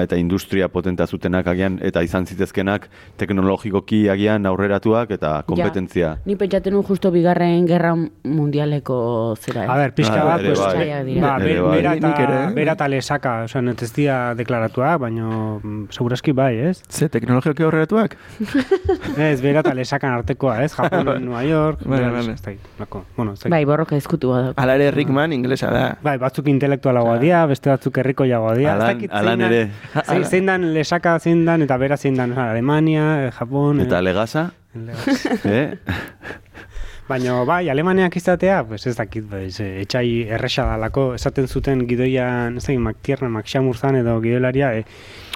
eta industria potentea zutenak agian eta izan zitezkenak teknologikoki agian aurreratuak eta kompetentzia. Ja, ni pentsatzen nun justo bigarren gerra mundialeko zera. A ber, pixka Ah, bat, pues, bai. Ba, bai. bera eta, eh? bera eta lesaka, oza, dira deklaratua, baina mm, seguraski bai, ez? Ze, teknologioak aurreratuak? Ez, bera eta lesakan artekoa, ez? Japon, New York, bai, bai. ez bueno, ez. Bai, borroka ezkutu bat. Ala ere Rickman inglesa da. Bai, batzuk intelektualagoa dira, beste batzuk herriko jagoa dira. Alan- dakit ere. Zein, zein dan lesaka zein dan, eta bera zein dan, Alemania, eh, Japon... Eta eh, legasa, Legaz. eh? Baina, bai, Alemaniak izatea, pues ez dakit, pues, eh, etxai erresa dalako, esaten zuten gidoian, ez dakit, maktierna, makxamur zan edo gidoilaria, eh,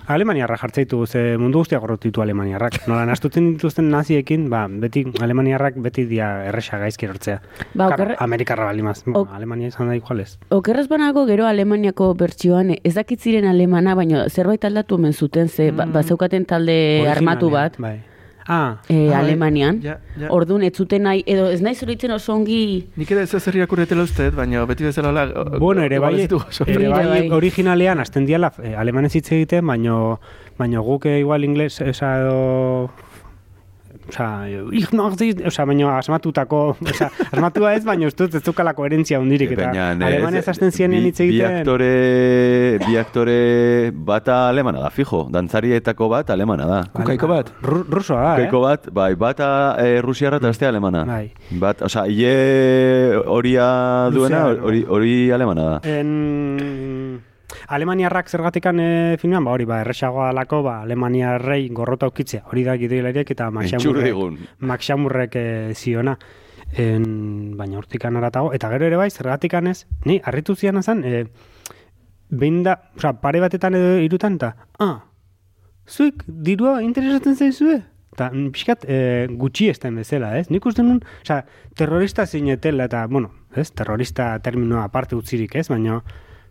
Alemaniarra jartzeitu, ze mundu guztiak gorrotitu Alemaniarrak. Nola, nastuten dituzten naziekin, ba, beti, Alemaniarrak beti dia erresa gaizki erortzea. Ba, Claro, okerre- Amerikarra balimaz. Ok. Bueno, Alemania izan da igualez. Okerrez banago gero Alemaniako bertsioan ez dakit ziren alemana, baina zerbait aldatu omen zuten, ze ba, bazeukaten talde armatu bat, Bai. Ah, eh, Ah, bai. Alemanian. Ja, ja. Orduan ez zuten nahi, edo ez nahi zoritzen oso ongi... Nik ere ez ez irakurretela usteet, baina beti bezala o- Bueno, ere bai, ere Nire bai, bai. originalean azten diala eh, alemanez hitz egiten, baino, baino guk eh, igual ingles esa edo Osa, dit, osa, baino asmatutako, osa, asmatua ez, baino dut ez dukala koherentzia hundirik, eta Baina, eh, Alemaniaz ez- hasten zienen bi- hitz egiten. Bi aktore, bi aktore bata alemana da, fijo. Dantzarietako bat alemana da. Kukaiko bat? Ru, rusoa da, Kaiko eh? bat, bai, bata e, rusiarra eta bestea alemana. Bai. Bat, osea, hile horia duena, hori alemana da. En... Alemaniarrak zergatikan e, filmean, ba hori, ba, erresagoa lako, ba, Alemaniarrei gorrota ukitzea. Hori da gidoilariak eta Maxamurrek. Maxamurrek e, ziona. En, baina hortikan aratago. Eta gero ere bai, zergatikan ez, ni, harritu zian azan, e, behin da, oza, pare batetan edo irutan, eta, ah, zuek dirua interesatzen zaizue? Eta mm, pixkat e, gutxi esten bezala, ez? Nik uste nun, oza, terrorista zinetela, eta, bueno, ez, terrorista terminoa aparte utzirik, ez? Baina,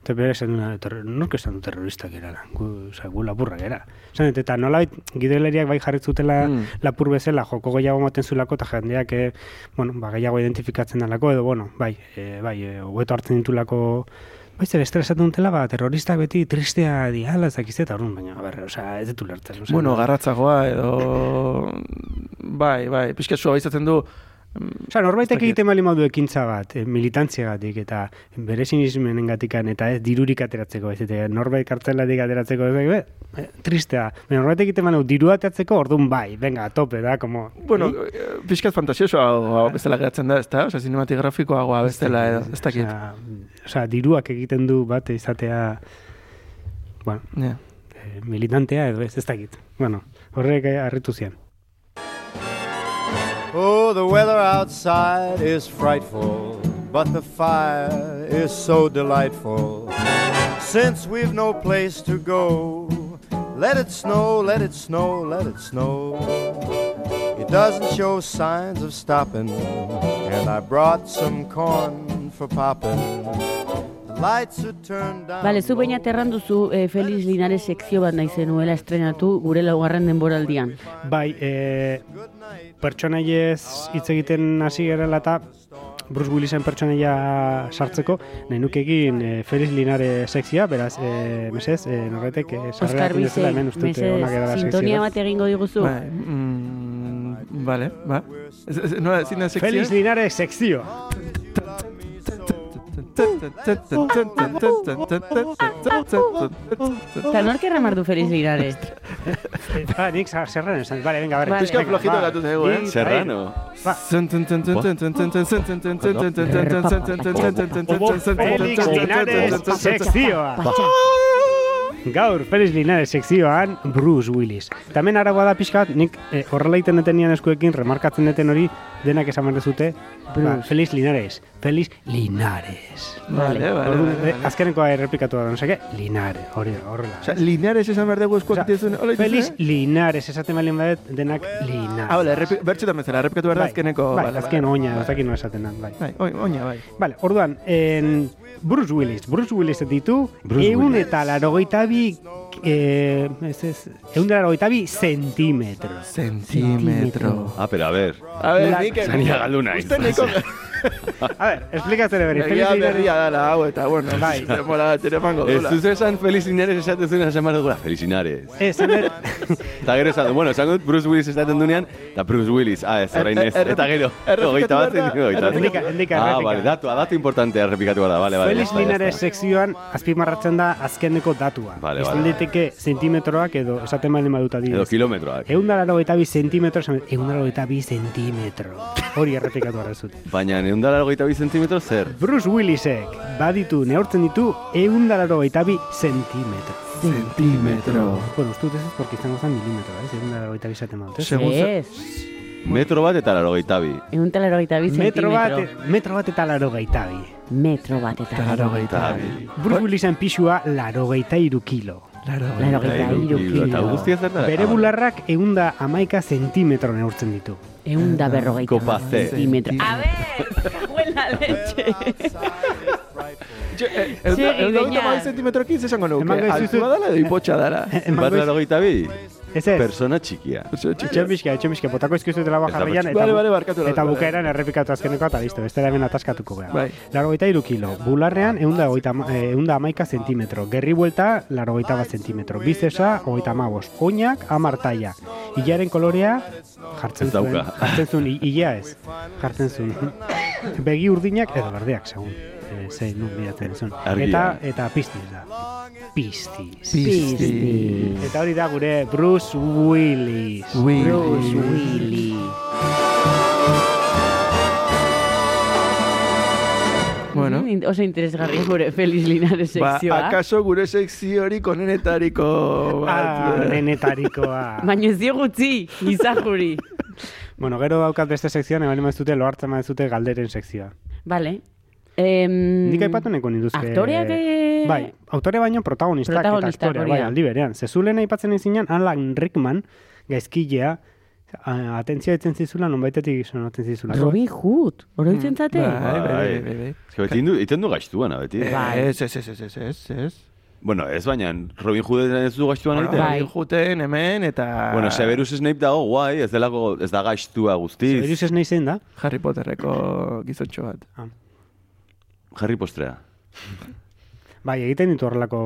Eta bere esan duna, nork esan du terroristak erara, gu, oza, gu lapurrak era. Esan, dut, eta nola gidoilariak bai jarritzutela Mm. lapur bezala, joko gehiago maten zulako, eta jendeak, eh, bueno, ba, gehiago identifikatzen dalako, edo, bueno, bai, e, bai, e, hartzen ditulako, bai, zer estresatzen dutela, ba, terroristak beti tristea diala, ez dakizte, eta orduan, baina, ber, oza, ez ditu lertzen. Oza, Bueno, garratzagoa edo... Bai, bai, pixka zua izaten du... Osa, norbaitek Ez egiten bali modu ekintza bat, e, militantziagatik, eta bere sinismenengatikan, eta ez dirurik ateratzeko, ez eta norbait kartzelatik ateratzeko, ez be, e, tristea. Baina norbaitek egiten bali diru ateratzeko, orduan bai, venga, tope, da, como... Bueno, Eh? eh, pixkat fantasiosoa bezala geratzen da, ez da? Osa, zinematigrafikoagoa bezala edo, ez dakit. Osea, osea, diruak egiten du bat izatea, bueno, e, militantea edo ez, ez dakit. Bueno, horrek eh, harritu zian. Oh, the weather outside is frightful, but the fire is so delightful. Since we've no place to go, let it snow, let it snow, let it snow. It doesn't show signs of stopping, and I brought some corn for popping. The lights are turned down. Bale, zu baina terran duzu eh, Felix Linares sekzio bat nahi zenuela estrenatu gure laugarren denboraldian. Bai, e, pertsonaiez hitz egiten hasi gerela eta Bruce Willisen pertsonaia sartzeko, nahi nuke egin e, Felix Linares sekzia, beraz, e, mesez, e, norretek, e, sarrera Bize, hemen uste dute onak edala mesez, sintonia sekzioa. bat egingo diguzu. Bai, mm, vale, ba. Ez, ez, nola, sekzioa? Felix Linares sekzio. Eta nork erramar du Felix Linares? ba, nik sa- serrano esan, vale, venga, berre. Vale. Pixka Venga, flojito ba. gatu zaigu, eh? Bi, Serrano. Ba. Felix Linares sekzioa. Gaur, Felix Linares sekzioan Bruce Willis. Tamen aragoa da pixka bat, nik eh, horrela iten detenian eskuekin, remarkatzen deten hori, denak esan behar dezute, ba, Felix Linares. Felix Linares. Vale, vale, vale, eh, vale. azkeneko errepikatu da, no seke, Linares, hori horrela. Osea, lineares esan behar dugu eskuak dituzun, hola Felix dituzun? Linares, esaten balin badet, denak Linares. Ah, bale, bertxetan bezala, errepikatu behar da Bai, azkeneko. bai, bale, azken bale. oina, ez dakit no esaten da, bai. Bai, oi, oina, bai. Vale, orduan, en Bruce Willis, Bruce Willis ditu, Bruce eun Willis. eta larogeita bi, eh, ez ez, eun eta larogeita bi zentimetro. Zentimetro. Ah, pero a ver. A ver, La- nik... Zania galdu naiz. Uste niko... A ver, esplikatzen eberi. Egia berria dala hau, eta bueno, Bai. demora tere emango Ez dula. duzu esan esaten zuen esan behar dugula. Felix Linares. Ez, ener, Eta gero esan, bueno, esan dut Bruce Willis esaten dunean, eta Bruce Willis, ah, ez, orain ez. Eta gero, hogeita bat hogeita bat. Endika, endika, Ah, vale, datua, datu importante errepikatu da, vale, vale. Está. sekzioan azpimarratzen da azkeneko datua. Vale, vale. Daiteke zentimetroak edo esaten bali baduta Edo adibidez. kilometroak. Egun da larogeita bi zentimetro, esan- ehun da larogeita bi zentimetro. Hori errepikatu behar zut. Baina, neun dara hogeita bi zentimetro zer? Bruce Willisek baditu, neurtzen ditu, egun da larogeita bi zentimetro. Zentimetro. Bueno, uste dut ez ez, porque izango zen milimetro, ez? Egun da larogeita bi zaten ez? Metro bat eta larogeita bi. egun eta larogeita bi Metro bat, zentimetro. metro bat eta larogeita bi. Metro bat eta larogeita Eta bi. Bruce Willisen pixua larogeita iru kilo. Larogeita hiru Eta kilo. guztia zer da? Bere bularrak egun da amaika zentimetro neurtzen ditu. Egun da berrogeita Kopa C. zentimetro. A ver, buena leche. Ez da, Segi, ez da, beñat. bai zentimetrokin zesango nuke. Emango dizuzu- Altua dala edo ipotxa Ez ez, Persona txikia. Etxen bizka, botako izkizutela Ez da bajarrian, pertsu- eta, Bale, bale, barkatu eta bukaeran errepikatu azkeneko eta listo, beste hemen ataskatuko behar. Bai. Larogeita iru kilo, bularrean eunda, goita, eunda amaika zentimetro, gerri buelta larogeita bat zentimetro, bizesa hogeita amabos, oinak amartaia, hilaren kolorea jartzen Ez zuen, dauka. jartzen zuen, hilea ez, jartzen zuen, begi urdinak edo berdeak, segun, e, ze nun bidatzen zuen, eta, eta piztiz da, piztiz. Pizti. Eta hori da gure Bruce Willis. Bruce Willis. Bueno. Mm, Oso interesgarria gure Felix Linares Ba, sekzioa. akaso gure sekzio hori konenetariko Ah, bat. nenetarikoa. Baina ez diogutzi, gizajuri. bueno, gero daukat beste sekzioan, eban ez dute, lohartzen ez dute galderen sekzioa. Vale. Em, Nik aipatu neko ninduzke... Aktoreak... eh, Bai, autore baino protagonistak, Protagonistak, eta aktorea, hori bai, aldi berean. Zezulen aipatzen izinan, Alan Rickman, gaizkilea, a- atentzioa etzen zizula, nonbaitetik sonatzen zizula. Robin Hood, oroitzen zate? Bai, bai, bai, bai, bai. Ez que beti indu, iten du gaiztuana, beti. Bai. Ez, ez, ez, ez, ez, ez, ez. Bueno, ez baina, Robin Hood ez du gaiztuan Bueno, egiten. Bai. Juten hemen eta... Bueno, Severus Snape dago guai, ez delako, ez da gaiztua guztiz. Ez nahi zein da? Harry Potterreko gizontxo bat. Harry Postrea. Bai, egiten ditu horrelako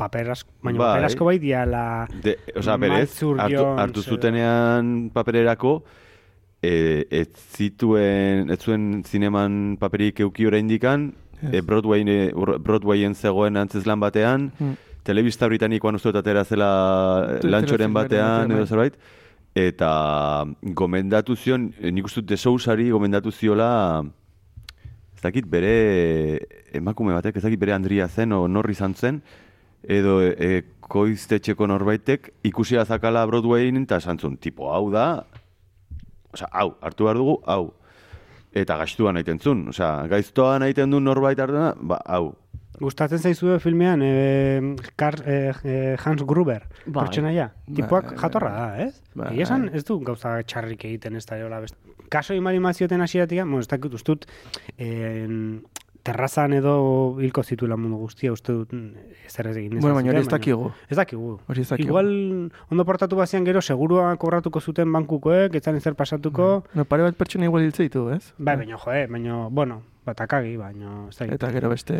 paper asko, baina Bai. paper asko bai diala... De, oza, berez, hartu, hartu zutenean papererako, e, ez zituen, ez zuen zineman paperik euki oraindikan, e, Broadwayn, e, Broadwayen zegoen antzeslan batean, Hmm. telebista britanikoan uste atera zela lantxoren batean edo bai. zerbait, eta gomendatu zion, nik uste dut de Sousari gomendatu ziola, dakit bere emakume batek, ez dakit bere Andria zen, o norri izan zen, edo e, e, koiztetxeko norbaitek ikusi azakala Broadwayin eta esan zuen, tipo, hau da, osea, hau, hartu behar dugu, hau. Eta gaiztuan egiten zuen, osea, gaiztoan egiten du norbait hartu da, ba, hau. Gustatzen zaizue filmean e, Kar, e, e, Hans Gruber, Bai. pertsonaia. Tipoak Bai. jatorra da, ez? Bai. Egia esan, ez du gauza txarrik egiten ez da jola beste. Kaso imari mazioten hasieratik, bueno, ez dakit ustut, en, terrazan edo hilko zituela mundu guztia, uste dut mm, ez egin. Bueno, baina hori ez dakigu. Ez dakigu. Hori ez dakigu. Igual, ondo portatu bazian gero, segurua kobratuko zuten bankukoek, etzan ezer pasatuko. No, pare bat pertsona igual hiltze ditu, ez? Bai, baina, joe, baina, bueno, batakagi, baina, ez dakit. Eta gero beste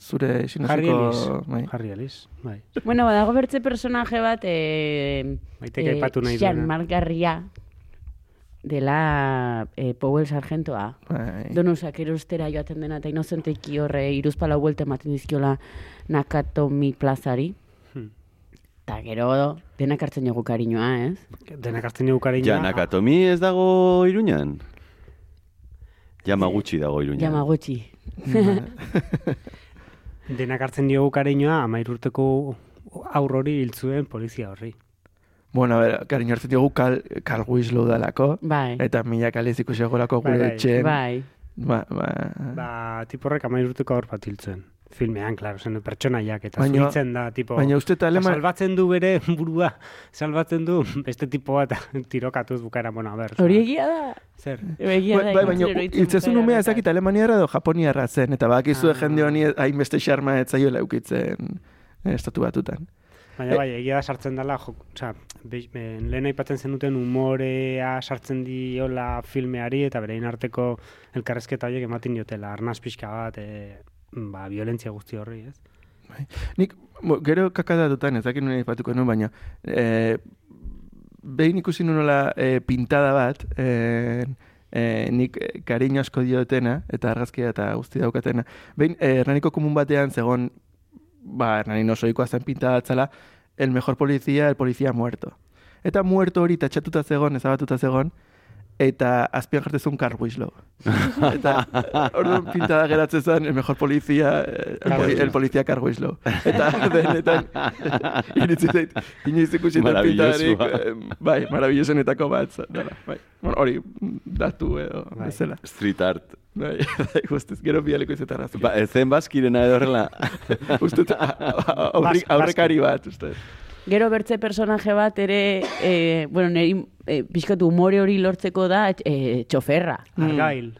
zure Harry sinoziko... Ellis. Bai. Harry Ellis, bai. Bueno, badago bertze personaje bat, eh, Maiteke aipatu nahi duena. Jean Margarria, dela eh, Powell sargentoa. Bai. Donusak erostera joaten dena, eta inozenteki horre iruzpala buelte ematen dizkiola Nakatomi plazari. Hmm. Eta gero, denak hartzen jogu kariñoa, ez? Denak hartzen dugu kariñoa. Ja, Nakatomi ez dago iruñan? Yamaguchi dago iruñan. Yamaguchi. Denak hartzen diogu kariñoa, amair urteko aurrori hil zuen polizia horri. Bueno, a ver, kariño hartzen diogu Carl, Carl Winslow dalako. Bai. Eta mila kaliz ikusi egorako Bai, gure bai. etxen. Bai. Ba, ba, Ba, tiporrek amair urteko aur bat hil zuen. Filmean, klaro, zen pertsonaiak eta Baina- zuritzen da, tipo... baina uste eta salbatzen du bere burua, salbatzen du beste tipo bat tirokatuz bukaera, bueno, a ber. Hori egia da. Zer? Egia Bai, da. bai, baina ikusten eroitzen hiltzezun bukaera umea betan. ezakit alemaniarra edo japoniarra zen, eta bakizue Ah. jende honi hainbeste xarma eukitzen eh, estatu batutan. Baina bai, egia da sartzen dela, be- be- lehen aipatzen zenuten umorea sartzen diola filmeari eta berein arteko elkarrezketa horiek ematen diotela, arnaz pixka bat, e, ba, violentzia guzti horri, ez? Nik, bo, gero kakadatutan, ez dakit nuen aipatuko nuen, baina e, behin ikusi nuela e, pintada bat, e, e, nik eh, kariño asko diotena, eta argazkia eta guzti daukatena. Behin, e, Hernaniko komun batean zegon, ba, Hernanin oso ikoa zen pintada atzala, el mejor policía, el policía muerto. Eta muerto hori tatxatuta zegon, ezabatuta zegon, eta azpian jartezun Carl Winslow. eta orduan pintada geratzen zen el mejor policía, el, poli- el policía Carl. Eta denetan, iritzi zait, inoiz ikusietan pintadarik, eh, bai, maravillosenetako bat, dela, bai. Bueno, hori datu edo, Bai. bezala. Street art. Bai, bai, guztiz, gero bialeko izetan razki. Ba, zen baskirena edo horrela. Uste, dut, a- a- aurri- Bas- aurrekari bat, uste. Gero bertze personaje bat ere, e, bueno, niri e, pixkatu umore hori lortzeko da e, txoferra. Argail.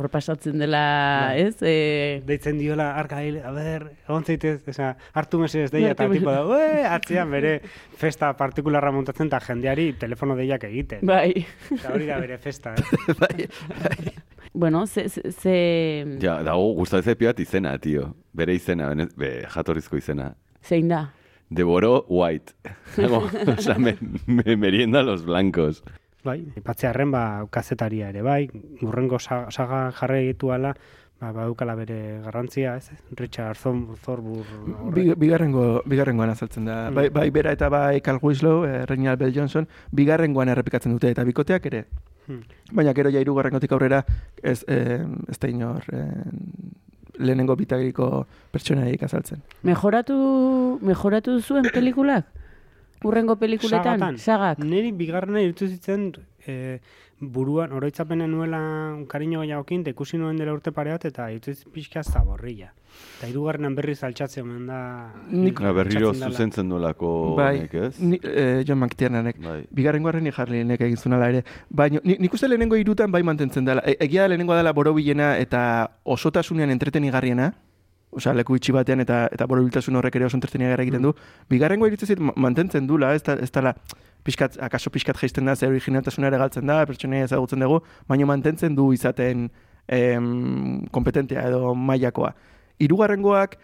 Hor pasatzen dela, Bai. ez? E, Deitzen diola, argail, a ber, egon zaitez, oza, hartu mesedez deia, eta tipo da, "Ue", atzean bere festa partikularra montatzen eta jendeari telefono deiak egiten. bai. Eta hori da bere festa, eh? bai, bai. Bueno, ze... ze, ze Ja, dago gustatzen piat izena, tio. Bere izena, bene- be, jatorrizko izena. Zein da? Deboró White. Dago, osea, me, me merienda los blancos. Bai, ipatzearren, ba, kazetaria ere, bai, urrengo sa- saga jarri egituala, ba, badukala bere garrantzia, ez? Richard horrek. Bi- Bigarrengo, bigarrengoan azaltzen da. Bai, bai bera eta bai Carl Winslow, eh, Reginald Bell Johnson, bigarrengoan errepikatzen dute, eta bikoteak ere. Hmm. Baina gero ja hirugarrengotik aurrera ez, eh, ez da inor eh, lehenengo bitagiriko pertsonaik azaltzen. Mejoratu, mejoratu zuen pelikulak? urrengo pelikuletan? Sagatan. Sagak. Neri bigarrena irutu zitzen e, buruan, oroitzapenen nuela kariño gehiagokin, eta ikusi nuen dela urte pare bat, eta zitzen pixka zaborrilla. Eta hirugarrenan berriz altxatzen omen da... Nik- Ja, berriro altxatzen dela. zuzentzen duelako bai, honek, ez? ni, eh, John McTiernanek. Bai. Bigarrengo harren ni Harleynek egin zuen ala ere. Baina ni, nik uste lehenengo irutan bai mantentzen dela. E, egia da lehenengo dela borobilena eta osotasunean entretenigarriena. Osea, leku itxi batean eta eta borobiltasun horrek ere oso entretenigarri egiten du. Bigarrengo irutzen zait ma- mantentzen dula, ez da, ez dala, pixkat, akaso pixkat jaisten da, zer originaltasuna ere galtzen da, pertsonaia ezagutzen dugu, baina mantentzen du izaten em, kompetentea edo mailakoa. Hirugarrengoak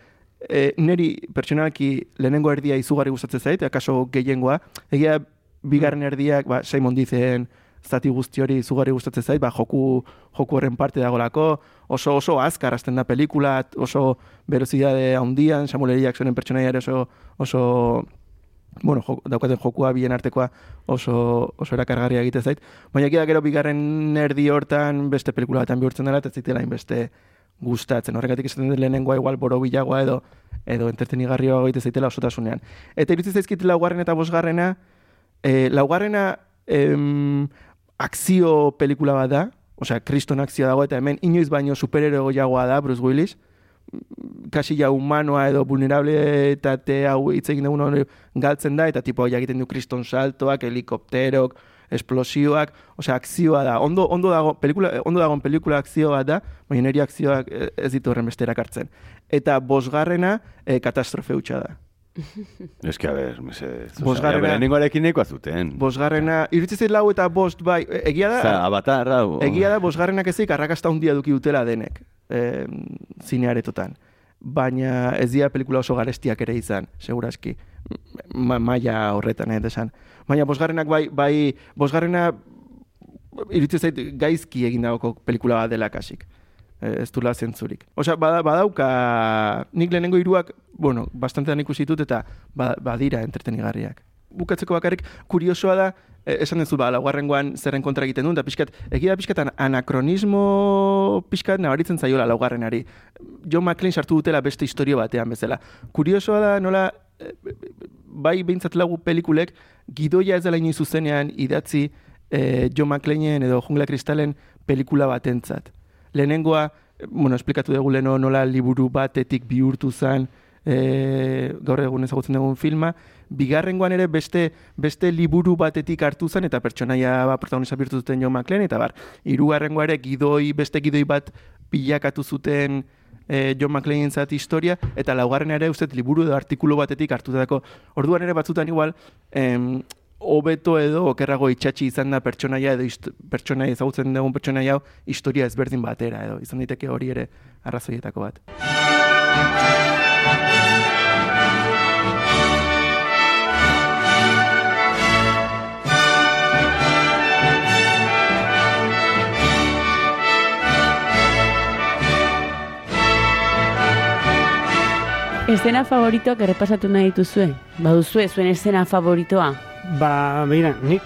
e, neri pertsonalki lehenengo erdia izugarri gustatzen zait, akaso gehiengoa. Egia bigarren erdiak, ba, Simon Dizen zati guzti hori izugarri gustatzen zait, ba, joku, joku horren parte dagolako, oso oso azkar hasten da pelikula, oso berozidade handian, Samuel L. Jacksonen pertsonaia oso, oso bueno, jo, daukaten jokua bien artekoa oso, oso erakargarria egite zait. Baina egia gero bigarren erdi hortan beste pelikula batean bihurtzen dela, eta zitela beste gustatzen. Horregatik esaten dut lehenengoa igual borobilagoa edo edo entretenigarrioa egite zaitela osotasunean. Eta iruditzen zaizkit laugarren eta bosgarrena, e, laugarrena em, akzio pelikula bat da, osea, kriston akzioa dago, eta hemen inoiz baino superhero gehiagoa da, Bruce Willis, kasi ja humanoa edo vulnerabilitate hau hitz egin dugun hori galtzen da, eta tipo egiten du kriston saltoak, helikopterok, esplosioak, osea, akzioa da. Ondo, ondo dago, pelikula, ondo dagoen pelikula akzioa da, baina niri akzioak eh, ez ditu horren beste erakartzen. Eta bosgarrena eh, katastrofe hutsa da. Que, a ber, mesedez. Bosgarrena- Lehenengoarekin nahikoa zuten. Bosgarrena, iruditzen zait lau eta bost, bai, e- egia da, Osa, avatar, hau. Egia da, bosgarrenak ezik arrakasta handia duki dutela denek, e, zinearetotan. Baina ez dira pelikula oso garestiak ere izan, seguraski. Ma, maia horretan, eh, desan. Baina bosgarrenak bai, bai, bosgarrena iruditzen zait gaizki egin dagoko pelikula bat dela kasik. E, ez dula zentzurik. Osea, bada, badauka, nik lehenengo hiruak, bueno, bastantean ikusi ditut eta ba, badira entretenigarriak. Bukatzeko bakarrik, kuriosoa da, e, esan duzu ba, laugarrengoan zerren kontra egiten duen, eta pixkat, egia pixkat an- anakronismo pixkat nabaritzen zaiola laugarrenari. John McClane sartu dutela beste historio batean bezala. Kuriosoa da nola, e, bai behintzat lagu pelikulek, gidoia ez dela inoiz zuzenean idatzi e, John McClaneen edo Jungla Kristalen pelikula batentzat. Lehenengoa, eh, bueno, esplikatu dugu leno nola liburu batetik bihurtu zen e, gaur egun ezagutzen dugun filma, bigarrengoan ere beste beste liburu batetik hartu zen eta pertsonaia ba, protagonista bihurtu zuten John McClane eta bar, hirugarrengoa ere gidoi, beste gidoi bat bilakatu zuten e, John McClane zat historia, eta laugarren ere uste liburu edo artikulu batetik hartutako. Orduan ere batzutan igual, em, hobeto edo okerrago itxatxi izan da pertsonaia edo pertsonaia ezagutzen dugun pertsonaia historia ezberdin batera edo izan daiteke hori ere arrazoietako bat. Estena favoritoak errepasatu nahi dituzue? Baduzue zuen estena favoritoa? Ba, begira, nik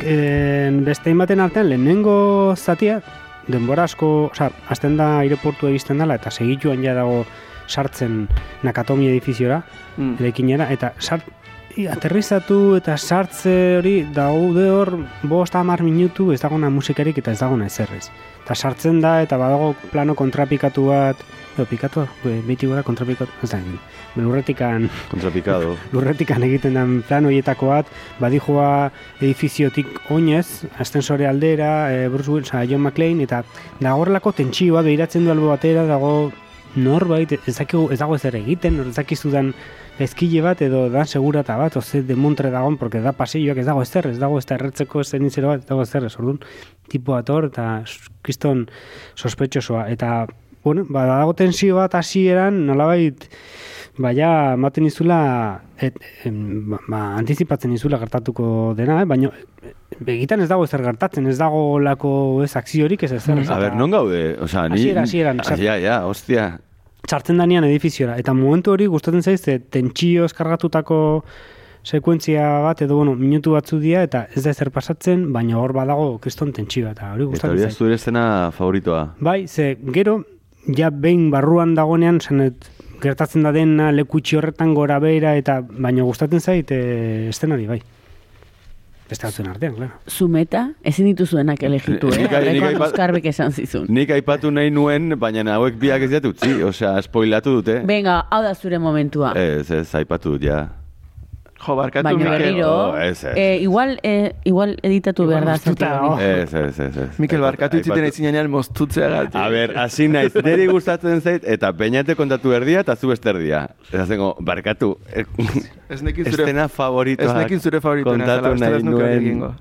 eh, beste baten artean lehenengo zatia, denbora asko, osea, azten da aireportu egizten dela, eta segituan ja dago sartzen Nakatomi edifiziora, Mm. eraikinera, eta sart, i, aterrizatu eta sartze hori daude hor bost hamar minutu ez dagona musikarik eta ez dagona ezerrez. Eta sartzen da eta badago plano kontrapikatu bat, edo pikatu, beti gora kontrapikatu, ez da, lurretikan Kontrapikado. lurretikan egiten den plan horietako bat, badijoa edifiziotik oinez, ascensore aldera, e, Bruce Willis, oza, John McClane, eta dago horrelako tentsio bat behiratzen du albo batera, dago norbait, ez, dakigu, ez dago ezer egiten, ez dakizudan ezkile bat edo da segurata bat, oze demontre dagoen, porque da pasilloak ez dago ezer, ez dago ez da erretzeko ez zenizero bat, ez dago ezer, ez orduan, tipo ator, eta kriston sospetxosoa, eta, bueno, ba, dago tensio bat hasieran nolabait, Baina, ematen izula, et, em, ba, ba, antizipatzen izula gertatuko dena, eh? baina begitan ez dago ezer gertatzen, ez dago lako ez akziorik, ez ezer. ez A ber, eta- non gaude? Osa, ni... Hasiera, hasieran, Ah, Ja, hostia. Txartzen danean edifiziora, eta momentu hori gustatzen zaiz, ze tentsio eskargatutako sekuentzia bat, edo bueno, minutu batzu dira, eta ez da ezer pasatzen, baina hor badago kriston tentsioa, eta hori Eta gustatzen hori da zure estena favoritoa. Bai, ze gero, ja behin barruan dagoenean, zenet, gertatzen da dena lekutxi horretan gora behera eta baino gustatzen zait e, estenari bai. Beste batzuen artean, claro. Zumeta, ezin dituzuenak elegitu, eh? Nik- esan zizun. Nik aipatu nahi nuen, baina hauek biak ez diat utzi, osea, spoilatu dute. Venga, hau da zure momentua. Ez, ez, aipatu dut, ja. Jo, barkatu, Baina Mikel. berriro, Oh, ez, ez. eh, igual, eh, igual editatu behar da. moztuta, oh. Ez, ez, ez, ez. Mikel, barkatu itziten aipatu- eitzinean mostutzea gati. A ber, hasi naiz, niri gustatzen zait, eta peñate kontatu erdia, eta zu beste erdia. Eta zengo, barkatu, eh, Ez nekin zure, estena favoritoak ez nekin zure favoritoena, kontatu nahi ez nuen.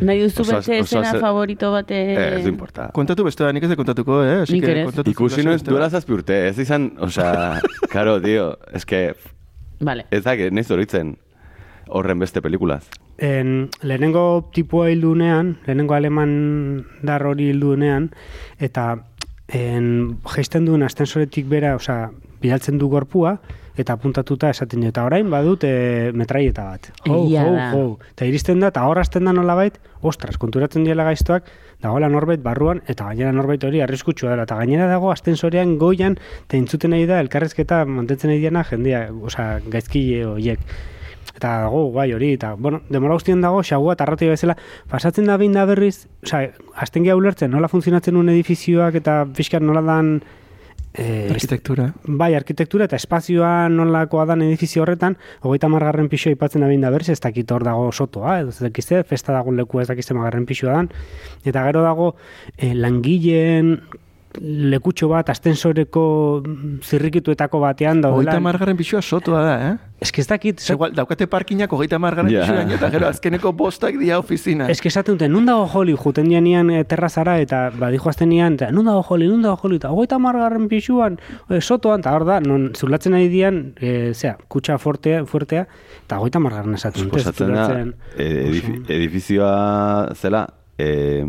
Nahi duzu beste oso- favorito bate... Eh, ez du importa. Kontatu beste da, nik ez de kontatuko, eh? Así Nik que ere ez. kontatu Ikusi nuen duela zazpi urte, ez izan, osea, karo, tio, ez que, Vale. ez da, nahi zoritzen horren beste pelikulaz. En, lehenengo tipua hildunean, lehenengo aleman dar hori hildunean, eta en, geisten duen astensoretik bera, osea, bidaltzen du gorpua, eta apuntatuta esaten eta orain badut e, metraieta bat. Hou, hou, hou. Eta iristen da, eta hor hasten da nolabait, ostras, konturatzen diela gaiztoak, dagoela norbait barruan, eta gainera norbait hori arriskutsua dela, eta gainera dago astensorean goian, eta entzuten nahi da, elkarrezketa mantentzen nahi diana jendea, osea, gaizkile horiek. Eta dago, bai hori, eta, bueno, demora guztien dago, xagua eta arratia bezala, pasatzen da behin da berriz, osea, azten geha ulertzen, nola funtzionatzen un edifizioak eta pixkat nola dan, eh, Arkitektura. bai, arkitektura eta espazioa nolakoa dan edifizio horretan, hogeita margarren pixoa ipatzen da behin da berriz, ez dakit hor dago sotoa, edo ez dakizte, festa dago leku ez dakizte margarren pixoa dan, eta gero dago eh, langileen lekutxo bat astensoreko zirrikituetako batean daudela. Hogeita margarren pixua sotoa da, eh? Ez que ez dakit, Ze igual, daukate parkinak hogeita margarren yeah. eta gero azkeneko bostak dia ofizina. Ez que esaten dute, nun dago joli, juten dianian e, terrazara, eta badijo azten nian, eta nun dago joli, nun dago joli, eta hogeita margarren pixuan, e, sotoan, eta hor da, non zulatzen nahi dian, e, zera, kutsa fortea, fuertea, eta hogeita margarren esaten Suposatzen da, eh, edifi, edifizioa zela, eh,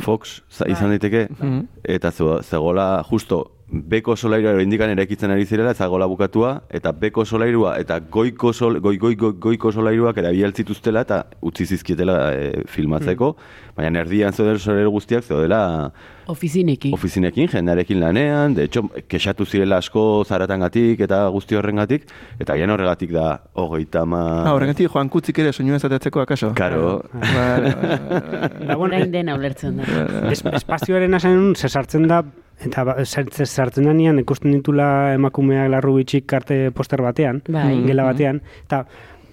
Fox za- izan daiteke, Mhm. eta ze- zegoela justo beko solairua indikan eraikitzen ari zirela, zegoela bukatua, eta beko solairua eta goiko, sol, goi, goi, goi, goiko solairuak erabil zituztela eta utzi zizkietela eh, filmatzeko, baina erdian zeuden solairu guztiak zeudela Ofizinekin. ofizinekin, jendarekin lanean, de hecho, kexatu zirela asko zaratangatik eta guzti horrengatik, eta gian horregatik da hogeita ma... Ah, horregatik joan kutzik ere soinua esateatzeko akaso. Karo, Vale, vale, Da, bueno, dena ulertzen da. es, espazioaren asan ze sartzen da eta ba, sartzen da nian ikusten ditula emakumeak larru bitxik karte poster batean, Bai. gela batean, eta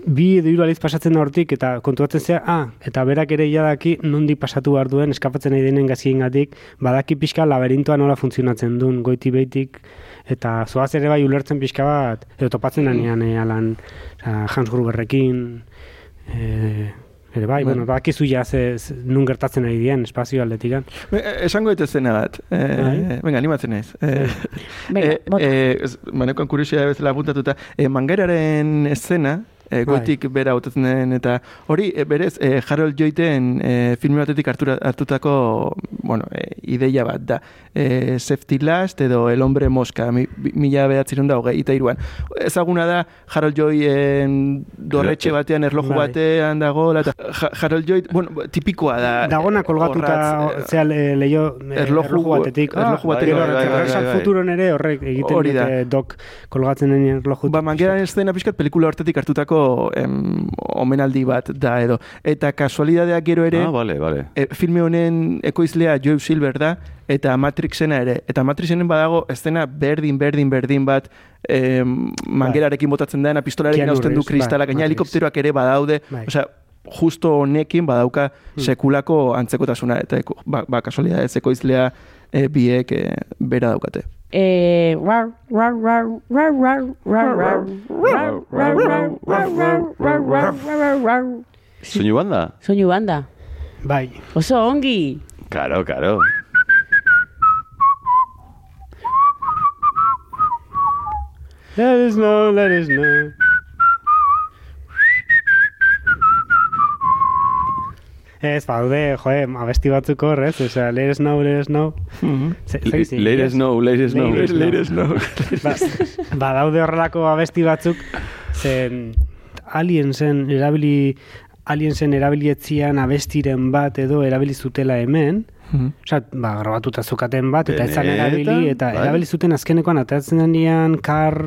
bi edo hiru aldiz pasatzen da hortik eta kontuatzen zea, ah, eta berak ere jadaki nondi pasatu behar duen eskapatzen nahi denen gaziengatik, badaki pixka laberintoa nola funtzionatzen duen goiti behitik, eta zoaz ere bai ulertzen pixka bat, edo topatzen danean e, alan Hans Gruberrekin, e, Ere bai, bueno, bai. bueno bakizu ja ze, ze nun gertatzen ari dien espazio aldetik e, e, esango dut zena bat. Eh, venga, animatzen naiz. Eh, venga, eh, eh, manekoan kurisia bezala apuntatuta, eh, mangeraren escena, Bai. goitik bera hautatzen den, eta hori, eh, berez, eh, Harold Joyten eh, filme batetik hartura, hartutako, bueno, eh, ideia bat da. Eh, Safety Last edo El Hombre Mosca, mi, mila behatzerun da, hogei, eta iruan. Ezaguna da, Harold Joyen dorretxe batean, erloju Bai. batean dago, eta Ja- Harold Joy, bueno, tipikoa da. Dagona kolgatuta, Horratz, zea le- leio erloju- erloju batetik. erloju batetik, gero bai, bai, futuron ere horrek egiten Hori da. dute dok kolgatzen den erloju. Ba, mangeran estena pixkat pelikula hortetik hartutako em, omenaldi bat da edo. Eta kasualidadeak gero ere, Ah, vale, vale. e, filme honen ekoizlea Joe Silver da, eta Matrixena ere. Eta Matrixenen badago estena berdin, berdin, berdin bat em, mangerarekin botatzen dena, pistolarekin hausten du bai, gaina Matrix. helikopteroak ere badaude, Bai. osea, justo honekin badauka Hmm. sekulako antzekotasuna, eta ba, ba kasualidadez ekoizlea e, biek e, bera daukate. Soinu banda? Soinu banda. Bai. Oso ongi. Karo, karo. Let us know, let us know. Ez, baude, joe, abesti batzuk hor, ez? Osea, let us know, let us know. Ze- ze- ze- Ladies know, ba, ba daude horrelako abesti batzuk, zen aliensen erabili aliensen erabilietzian abestiren bat edo erabili zutela hemen, Mhm. Osea, ba, grabatuta zukaten bat, eta ez zan Benetan? erabili, eta Bai. erabili zuten azkenekoan, atatzen denean, kar,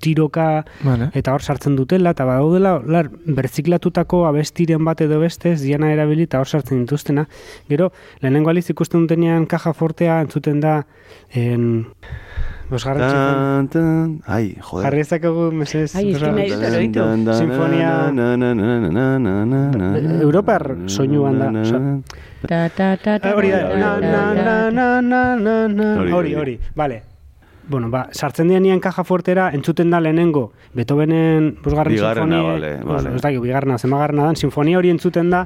tiroka, Vale. eta hor sartzen dutela, eta badaudela, lar, berziklatutako abestiren bat edo beste, ez diana erabili, eta hor sartzen dituztena. Gero, lehenengo aliz ikusten dutenean kaja fortea, entzuten da, en, bosgarren txifon, ai, joder. jarri ezakegu, meses, Ai, eski nahi dut. Sinfonia- Europar soinuan da, osa. Ta, ta, ta, ta, Hori da, hori. hori, vale. Bueno, ba, sartzen dianean kaja fuertera, entzuten da lehenengo, Beethovenen busgarren Bigarrena, sinfonia, vale, vale. ez bigarrena, zemagarrena dan, sinfonia hori entzuten da,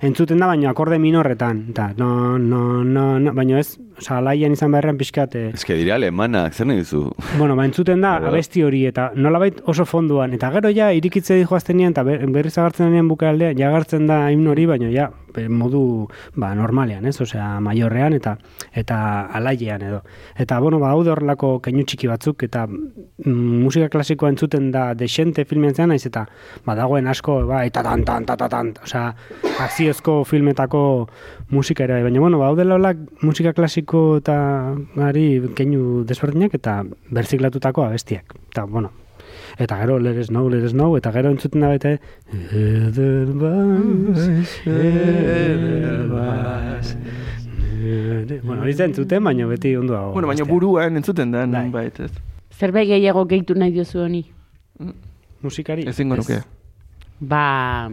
entzuten da, baino akorde minorretan, eta, no, no, no, no, baino ez, oza, alaian izan beharrean pixkat, eh, Ez que dire alemanak, zer nahi duzu? Bueno, ba, entzuten da, abesti hori, eta nolabait oso fonduan, eta gero ja, irikitze di joaztenean, eta ber, berriz agartzen denean bukaaldea, ja agartzen da himno hori, baina ja, modu, ba, normalean, ez? Osea, maiorrean, eta eta alaiean edo. Eta, bueno, ba, daude horrelako keinu txiki batzuk, eta mm, musika klasikoa entzuten da desente filmean zean, naiz, eta, ba, dagoen asko, ba, eta tan, tan, tan, tan, tan, osea, akziozko filmetako musika ere, bai. baina, bueno, ba, holak musika klasiko eta gari keinu desberdinak eta berziklatutako abestiak. Eta, bueno, eta gero let it snow, let it snow, eta gero entzuten da bete Edelweiss, Edelweiss, Ede- Bueno, hori zen entzuten, baina beti ondo dago. Bueno, baina buruan entzuten da, Bai. nonbait, ez? Zerbait gehiago gehitu nahi diozu honi? Musikari? Ezingo nuke. Ba,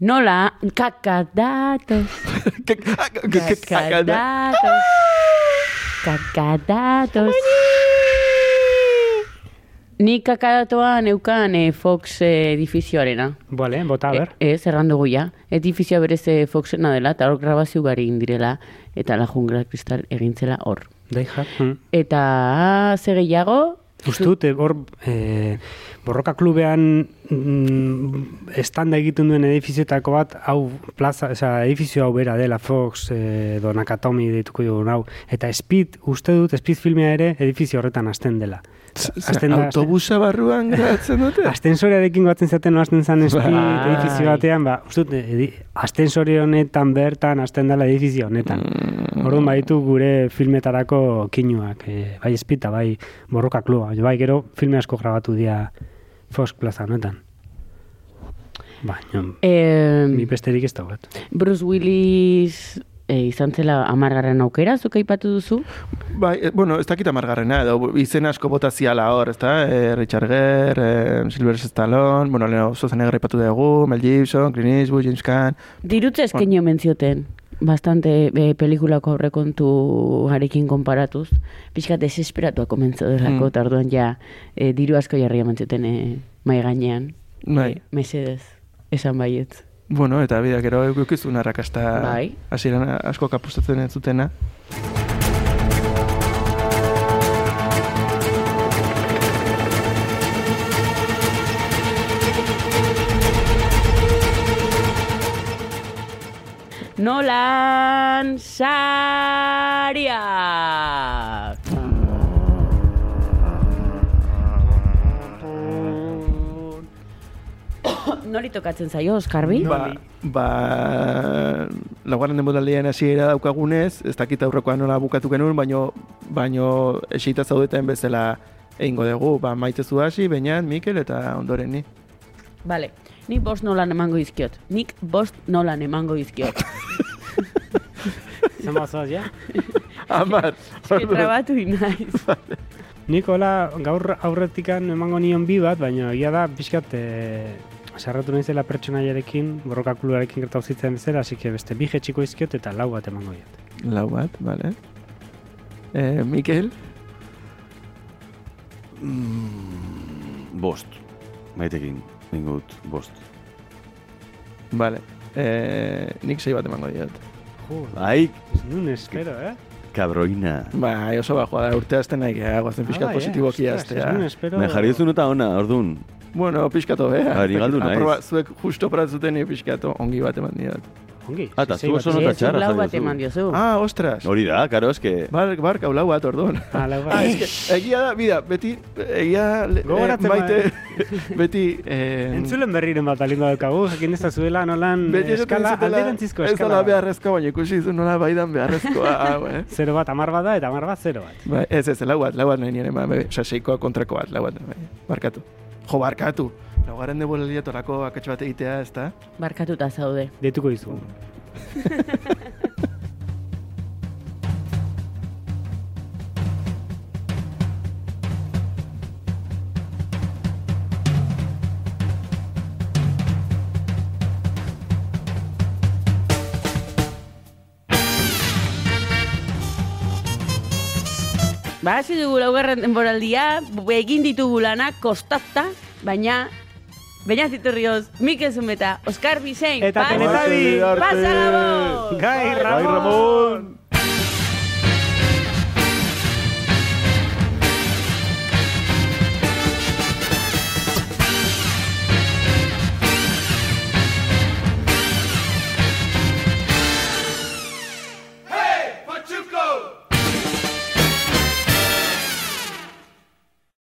nola, kakadatos, kakadatos, kakadatos. Ni kakadatoa neukan eh, Fox eh, edifizioarena. Bale, bota, ber. E, ez, erran dugu ja. Edifizioa berez eh, Foxena dela, eta hor grabazio gari egin direla, eta la jungla kristal egintzela hor. Dai jar. Mm. Eta ze gehiago, eh, hor, eh, borroka klubean mm, estanda egiten duen edifizioetako bat, hau plaza, oza, edifizio hau bera dela, Fox, eh, edo Nakatomi dituko dugun hau. Eta Speed, uste dut, Speed filmea ere edifizio horretan hasten dela. Hasten da- Autobusa barruan gratzen dute? Astensorearekin batzen zaten hasten zan Speed Bai. edifizio batean, ba, uste dut, edi, astensore honetan bertan hasten dela edifizio honetan. Mm. Orduan baditu gure filmetarako kinuak, e, bai espita, bai borroka baina bai gero filme asko grabatu dira Fox Plaza honetan. Baina, eh, mi besterik ez daugat. Bruce Willis eh, izan zela amargarren aukera, zuk aipatu duzu? Bai, eh, bueno, ez dakit amargarrena, edo izen asko bota ziala hor, ez da? E, Richard Gere, e, Sylvester Stallone, bueno, lehen oso zen aipatu dugu, Mel Gibson, Clint Eastwood, James Caan, Dirutze eskenio mentzioten, bastante e, pelikulako aurrekontu garekin konparatuz, pixka desesperatuak komentzo delako, Mm. tarduan ja, e, diru asko jarri emantzuten e, mai gainean. Bai. E, mesedez, esan baietz. Bueno, eta bida, gero eukizun arrakasta Bai. hasieran asko kapustatzen ez zutena. Nolan Sariak! Nori tokatzen zaio, Oskarbi? Ba, ba, laugarren denboraldian hasiera daukagunez, ez dakit aurrekoan nola bukatu genuen, baino, baino eseita zaudeten bezala egingo dugu, ba, maite zu hasi, Beñat, Mikel eta ondoren ni. Vale, nik bost nolan emango izkiot. Nik bost nolan emango izkiot. Zer bazoaz, ja? Amar! Eske trabatu inaiz. Nikola gaur aurretikan emango nion bi bat, baina egia da pixkat e, sarratu naizela pertsonaiarekin, borroka klubarekin gertau zitzen bezala, así que beste bi jetxiko izkiot eta lau bat emango diot. Lau bat, bale. Eh, Mikel? Bost. Maitekin, ningut, bost. Bale. Eh, nik sei bat emango diot. Ai, Ez nun espero, eh? cabroina. Bai, oso bajoa da, urte azten nahi, eh, guazen pixkat Ah, bai, eh? positiboki Ostras, aztea. Ez nun espero... Me jarri duzu nota ona, orduan. Bueno, pixkato, eh? Ari galdu naiz. Zuek justo pratzuten ni pixkato ongi bat eman diot. ongi. Ah, eta sei zu oso nota Ez, txarra lau bat eman diozu. Ah, ostras. Hori da, karo, eske... Bar, bar, lau bat, orduan. Ah, lau bat. Ah, eske, egia da, bida, beti, egia, le- Gogoratzen eh, maite, beti, eh, Entzulen berriren bat alindu daukagu, jakin ez da zuela nolan beti eskala, alderantzizko Ez dela eskala. beharrezkoa, baina ikusi zu nola baidan beharrezkoa, hau, eh? Zero bat amar bat da, eta amar bat zero bat. Ba, ez, ez, lau bat, lau bat nahi nire, ba, be, oza, seikoa kontrako bat, lau bat, bai, barkatu. Jo, barkatu. Laugarren de bolelia torako akatx bat egitea, ez da? Barkatuta zaude. Deituko dizu. Ba, hasi dugu laugarren denboraldia, egin ditugu lanak, kostata, baina... Baina ziturrioz, Mikel Zumeta, Oskar Bisein, Eta Teletabi! Pasa Gabon! Gai, Bai, Ramon! Ramon!